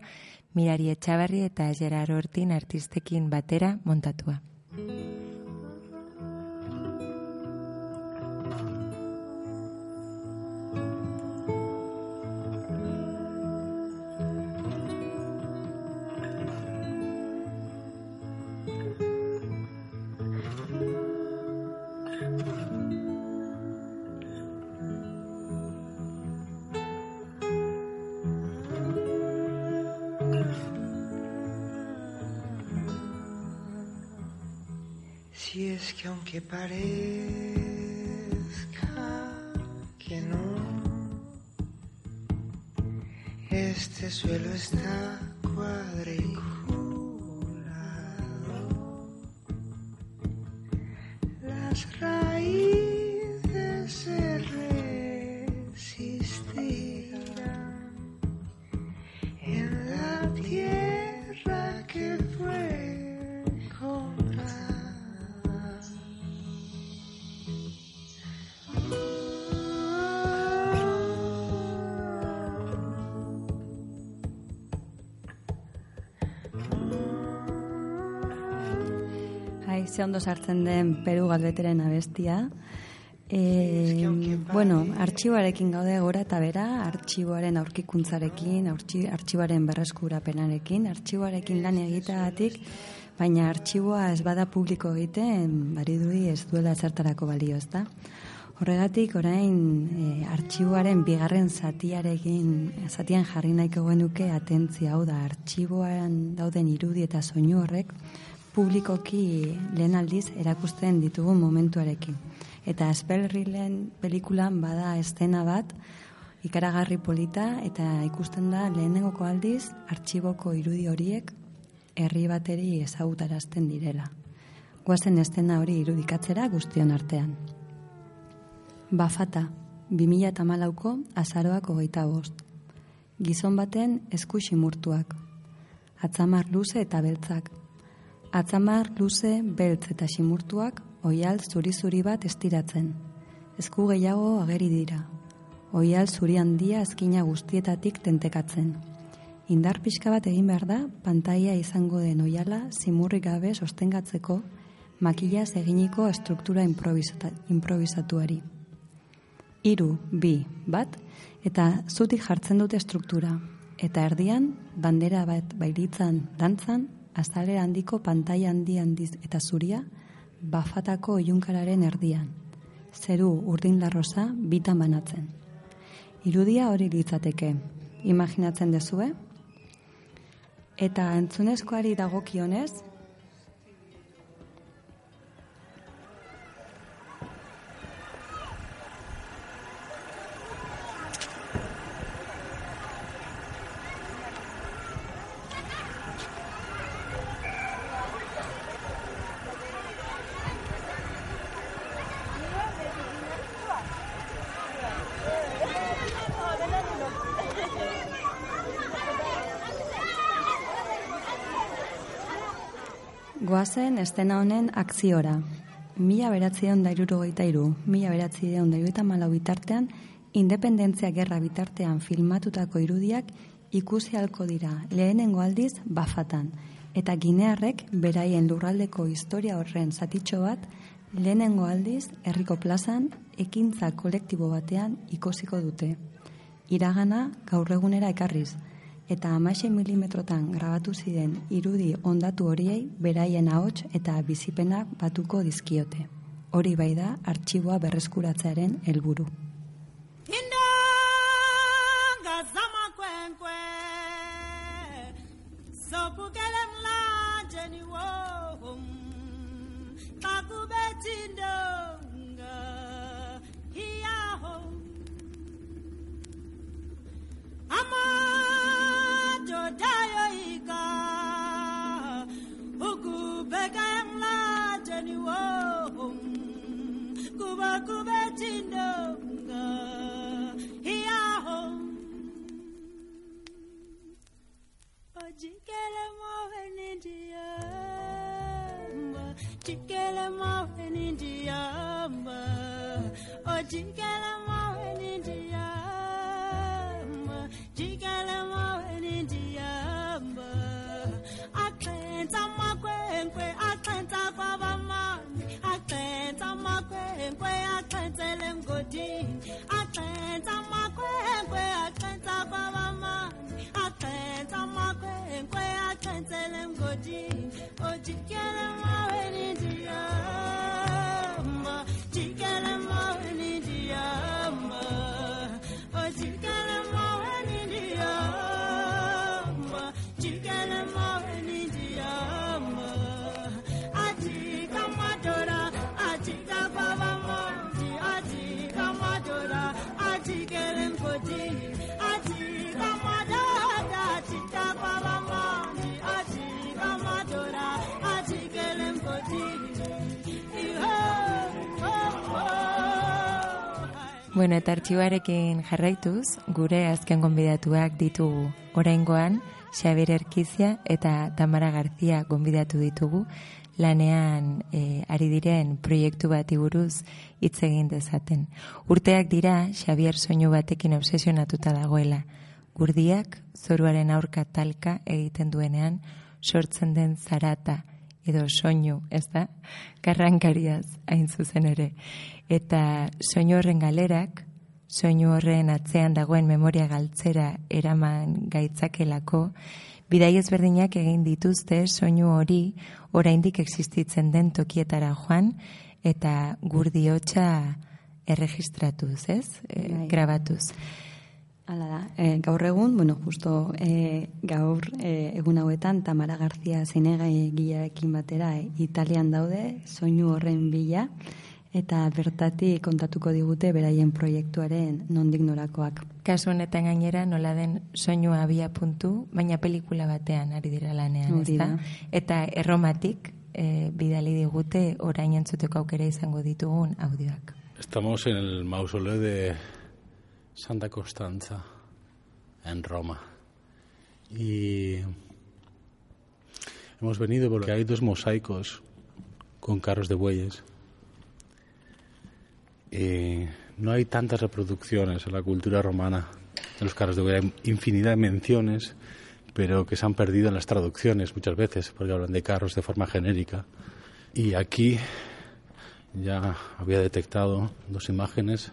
mirari etxabarri eta Gerard Hortin artistekin batera montatua. Que aunque parezca que no, este suelo está cuadriculado. Ze ondo sartzen den Peru galbeteren abestia. E, bueno, artxiboarekin gaude gora eta bera, artxiboaren aurkikuntzarekin, artxi- artxiboaren berreskurapenarekin, artxiboarekin lan egiteagatik, baina artxiboa ez bada publiko egiten, bariduri ez duela zertarako balio, ezta? Horregatik, orain, e, artxiboaren bigarren zatiarekin, zatian jarri nahiko genuke atentzia hau da, artxiboan dauden irudi eta soinu horrek, publikoki lehen aldiz erakusten ditugun momentuarekin. Eta Spellrilen pelikulan bada estena bat, ikaragarri polita, eta ikusten da lehenengoko aldiz, artxiboko irudi horiek herri bateri ezagutarazten direla. Guazen estena hori irudikatzera guztion artean. Bafata, 2008ko azaroak hogeita bost. Gizon baten esku simurtuak. Atzamar luze eta beltzak. Atzamar luze, beltz eta simurtuak oial zuri-zuri bat estiratzen. Esku gehiago ageri dira. Oial zuri handia eskina guztietatik tentekatzen. Indar pixka bat egin behar da, pantaia izango den oiala zimurrik gabe sostengatzeko makillaz eginiko estruktura improvisatuari. Hiru, bi, bat, eta zutik jartzen dute struktura. Eta erdian, bandera bat bailitzan dantzan, azalera handiko pantaia handi handiz eta zuria, bafatako ilunkararen erdian. Zeru urdin larroza bitan banatzen. Irudia hori litzateke. Imaginatzen dezue? Eta entzunezkoari dagokionez, Goazen estena honen akziora. Mila beratzideon da irurogeita iru, mila beratzideon da irurogeita malau bitartean, independentzia gerra bitartean filmatutako irudiak ikusi halko dira lehenengo aldiz bafatan. Eta ginearrek beraien lurraldeko historia horren zatitxo bat lehenengo aldiz herriko plazan ekintza kolektibo batean ikosiko dute. Iragana gaur egunera ekarriz, eta amaixen milimetrotan grabatu ziren irudi ondatu horiei beraien ahots eta bizipenak batuko dizkiote. Hori bai da artxiboa berreskuratzearen helburu. ndiyamba jikele mawe ni ndiyamba o oh, jikele mawe ni ndiyamba Ojikelem goji, ojikelem aweni Bueno, eta artxibarekin jarraituz, gure azken gonbidatuak ditugu. Oraingoan, Xabier Erkizia eta Tamara Garzia gonbidatu ditugu, lanean e, ari diren proiektu bati buruz hitz egin dezaten. Urteak dira Xabier soinu batekin obsesionatuta dagoela. Gurdiak zoruaren aurka talka egiten duenean sortzen den zarata edo soinu, ez da? Karrankariaz hain zuzen ere. Eta soinu horren galerak, soinu horren atzean dagoen memoria galtzera eraman gaitzakelako, bidai ezberdinak egin dituzte soinu hori oraindik existitzen den tokietara joan eta gurdiotxa erregistratuz, ez? E, grabatuz. Hala da, e, gaur egun, bueno, justo e, gaur e, egun hauetan Tamara Garzia zinegilearekin batera e, Italian daude, soinu horren bila, eta bertatik kontatuko digute beraien proiektuaren nondik norakoak. Kasu honetan gainera nola den soinua abia puntu, baina pelikula batean ari dira lanean, ezta? da. Eta erromatik e, bidali digute orain entzuteko aukera izango ditugun audioak. Estamos en el mausoleo de Santa Constanza, en Roma. Y hemos venido porque hay dos mosaicos con carros de bueyes. No hay tantas reproducciones en la cultura romana de los carros de bueyes. Hay infinidad de menciones, pero que se han perdido en las traducciones muchas veces, porque hablan de carros de forma genérica. Y aquí ya había detectado dos imágenes,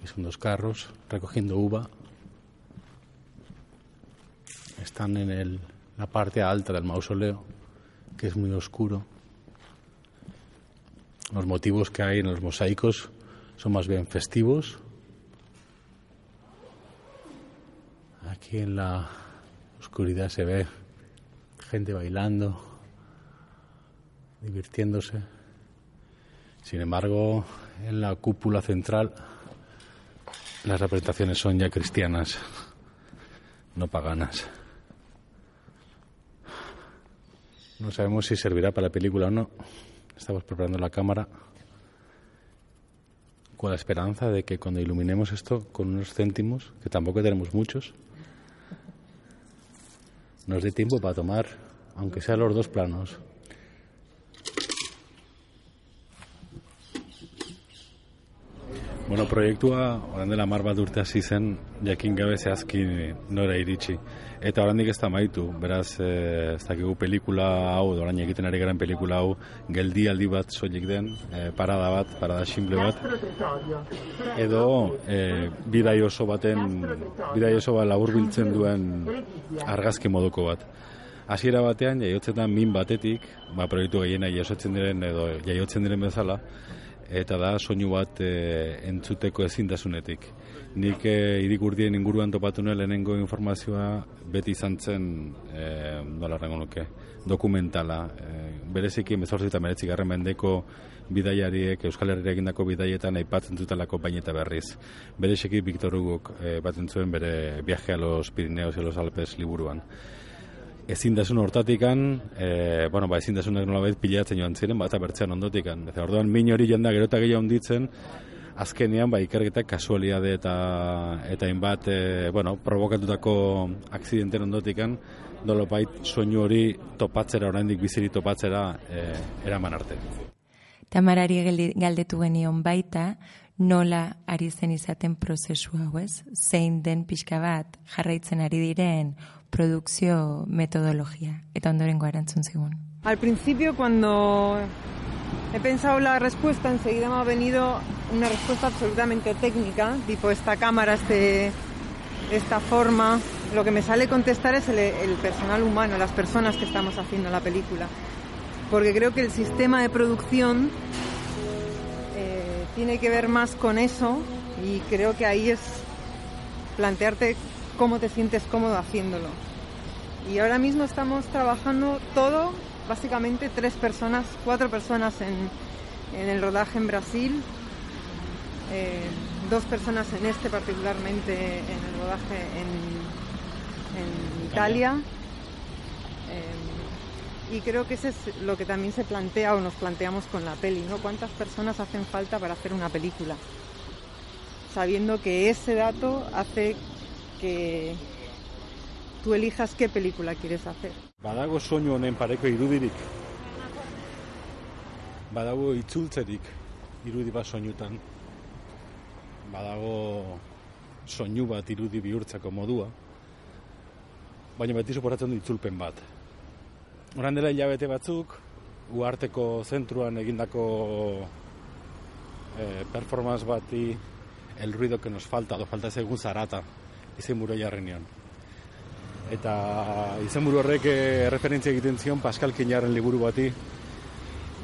que son dos carros recogiendo uva. Están en el- la parte alta del mausoleo, que es muy oscuro. Los motivos que hay en los mosaicos son más bien festivos. Aquí en la oscuridad se ve gente bailando, divirtiéndose. Sin embargo, en la cúpula central las representaciones son ya cristianas, no paganas. No sabemos si servirá para la película o no. Estamos preparando la cámara con la esperanza de que cuando iluminemos esto con unos céntimos, que tampoco tenemos muchos, nos dé tiempo para tomar, aunque sea los dos planos. Bueno, proiektua orain dela mar bat urte hasi zen jakin gabe zehazki nora iritsi. Eta oraindik ez da maitu, beraz eh, ez dakigu pelikula hau, orain egiten ari garen pelikula hau, geldi aldi bat soilik den, eh, parada bat, parada simple bat, edo eh, bidai oso baten, bidai oso bat laburbiltzen duen argazki moduko bat. Hasiera batean jaiotzetan min batetik, ba proiektu gehiena jasotzen diren edo jaiotzen diren bezala, eta da soinu bat e, entzuteko ezintasunetik. Nik e, irikurdien inguruan topatu nuen lehenengo informazioa beti izan zen, e, nola nuke, dokumentala. E, bereziki mezortzi eta garren mendeko bidaiariek, Euskal Herriak egindako bidaietan aipatzen zutelako bain eta berriz. Bereziki Victor Hugok e, baten zuen bere viaje a los Pirineos y los Alpes liburuan ezindasun hortatikan, e, bueno, ba, ezindasunak nolabait pilatzen joan ziren, bata bertzean ondotikan. Eta orduan, min hori jenda gero eta gehiago onditzen, azkenean, ba, ikerketak kasualiade eta eta hainbat, e, bueno, provokatutako akzidenten ondotikan, dolopait soinu hori topatzera, oraindik biziri topatzera e, eraman arte. Tamarari galdetu genion baita, nola ari zen izaten prozesu hau, ez? Zein den pixka bat jarraitzen ari diren produkzio metodologia. Eta ondorengo erantzun zigun. Al principio, cuando he pensado la respuesta, enseguida me ha venido una respuesta absolutamente técnica, tipo esta cámara, este, esta forma. Lo que me sale contestar es el, personal humano, las personas que estamos haciendo la película. Porque creo que el sistema de producción eh, tiene que ver más con eso y creo que ahí es plantearte cómo te sientes cómodo haciéndolo. Y ahora mismo estamos trabajando todo, básicamente tres personas, cuatro personas en, en el rodaje en Brasil, eh, dos personas en este particularmente en el rodaje en, Italia. Eh, y creo que eso es lo que también se plantea o nos planteamos con la peli, ¿no? ¿Cuántas personas hacen falta para hacer una película? Sabiendo que ese dato hace que tú elijas qué película quieres hacer. Badago soinu honen pareko irudirik. Badago itzultzerik irudi bat soinutan. Badago soinu bat irudi bihurtzeko modua. Baina beti suporatzen du itzulpen bat. Horan dela hilabete batzuk, uarteko zentruan egindako eh, performance bati el ruido que nos falta, do falta egun zarata, izenburu jarri nion. Eta izenburu horrek eh, referentzia egiten zion Pascal Kiñarren liburu bati,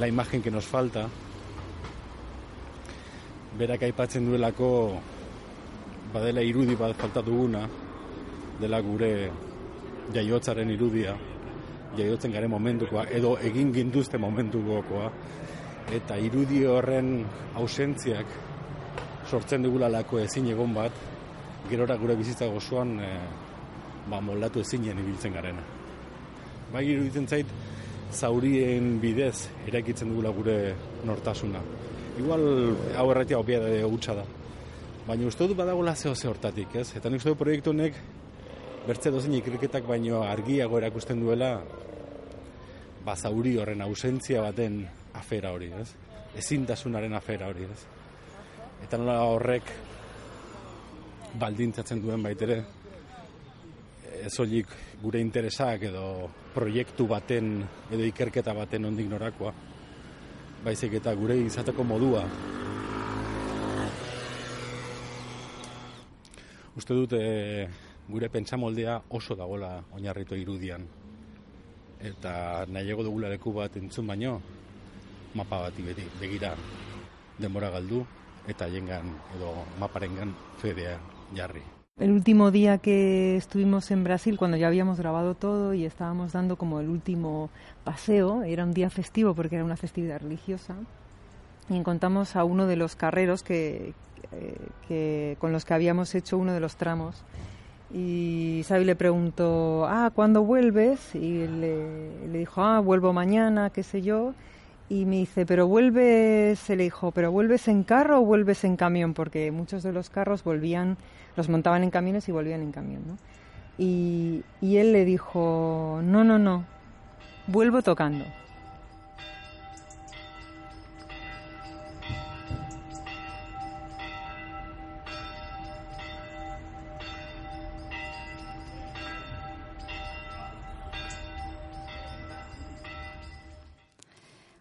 la imagen que nos falta, berak aipatzen duelako badela irudi bat falta duguna, dela gure jaiotzaren irudia, jaiotzen garen momentukoa, edo egin ginduzte momentukoa, eta irudi horren ausentziak sortzen dugulalako ezin egon bat, gerora gure bizitza gozoan e, ba, moldatu ezinen ibiltzen garena. Bai iruditzen zait, zaurien bidez eraikitzen dugula gure nortasuna. Igual hau erratia obia da hutsa da. Baina uste dut badagoela zeo ze hortatik, ez? Eta nik uste dut proiektu honek bertze dozen ikerketak baino argiago erakusten duela ba, zauri horren ausentzia baten afera hori, ez? Ezintasunaren afera hori, ez? Eta nola horrek baldintzatzen duen baitere ez soilik gure interesak edo proiektu baten edo ikerketa baten ondik norakoa. Baizik eta gure izateko modua. Uste dut e, gure pentsamoldea oso dagola oinarritu irudian. Eta nahiago dugula leku bat entzun baino mapa bati beti begira denbora galdu eta jengan edo maparengan fedea El último día que estuvimos en Brasil, cuando ya habíamos grabado todo y estábamos dando como el último paseo, era un día festivo porque era una festividad religiosa, y encontramos a uno de los carreros que, eh, con los que habíamos hecho uno de los tramos. Y Xavi le preguntó, ah, ¿cuándo vuelves? Y le, le dijo, ah, vuelvo mañana, qué sé yo. Y me dice, pero vuelves, le dijo, pero vuelves en carro o vuelves en camión, porque muchos de los carros volvían, los montaban en camiones y volvían en camión, ¿no? Y él le dijo, no, no, no, vuelvo tocando.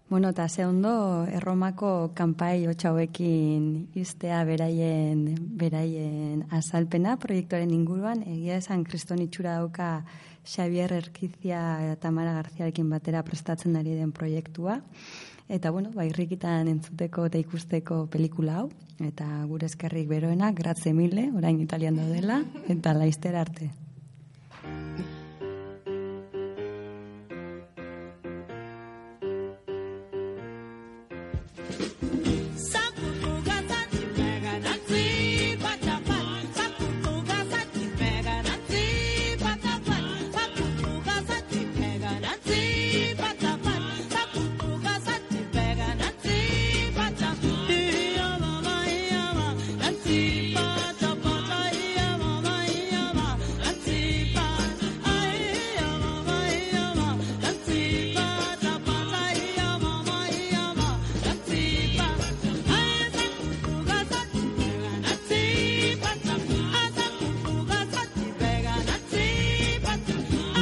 Bueno, eta ze ondo erromako kanpai hauekin iztea beraien, beraien azalpena proiektuaren inguruan, egia esan kriston itxura dauka Xavier Erkizia eta Tamara Garziarekin batera prestatzen ari den proiektua. Eta, bueno, ba, irrikitan entzuteko eta ikusteko pelikula hau, eta gure eskerrik beroena, gratze mille, orain italian daudela, eta laizter arte.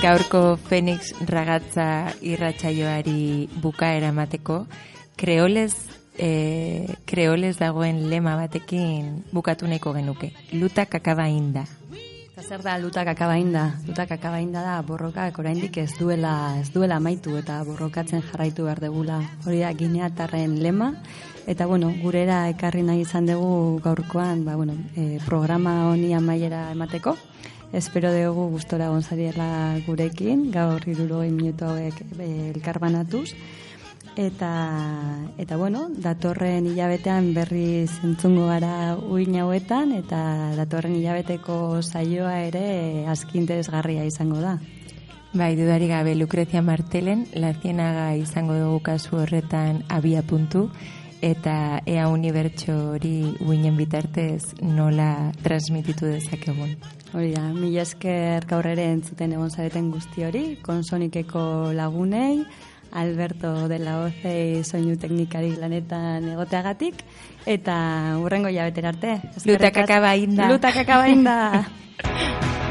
Gaurko Phoenix ragatza irratsaioari bukaera emateko, kreoles, e, kreoles dagoen lema batekin bukatu nahiko genuke. Lutak akaba inda. Eta zer da lutak akaba inda? Lutak akaba inda da borrokak oraindik ez duela ez duela amaitu eta borrokatzen jarraitu behar degula. Hori da gineatarren lema. Eta bueno, gurera ekarri nahi izan dugu gaurkoan, ba, bueno, e, programa honi amaiera emateko. Espero dugu gustora gonzariela gurekin, gaur irurogei minutu hauek e, elkarbanatuz. Eta, eta bueno, datorren hilabetean berri zentzungo gara uin hauetan, eta datorren hilabeteko saioa ere aski interesgarria izango da. Bai, dudari gabe, Lucrecia Martelen, la zienaga izango dugu kasu horretan abia puntu, eta ea unibertso hori uinen bitartez nola transmititu dezakegun. Hori da, mila esker gaur ere entzuten egon zareten guzti hori, konsonikeko lagunei, Alberto de la Oce soinu teknikari lanetan egoteagatik, eta urrengo jabeter arte. Lutak akaba inda. Lutak akaba inda. [laughs]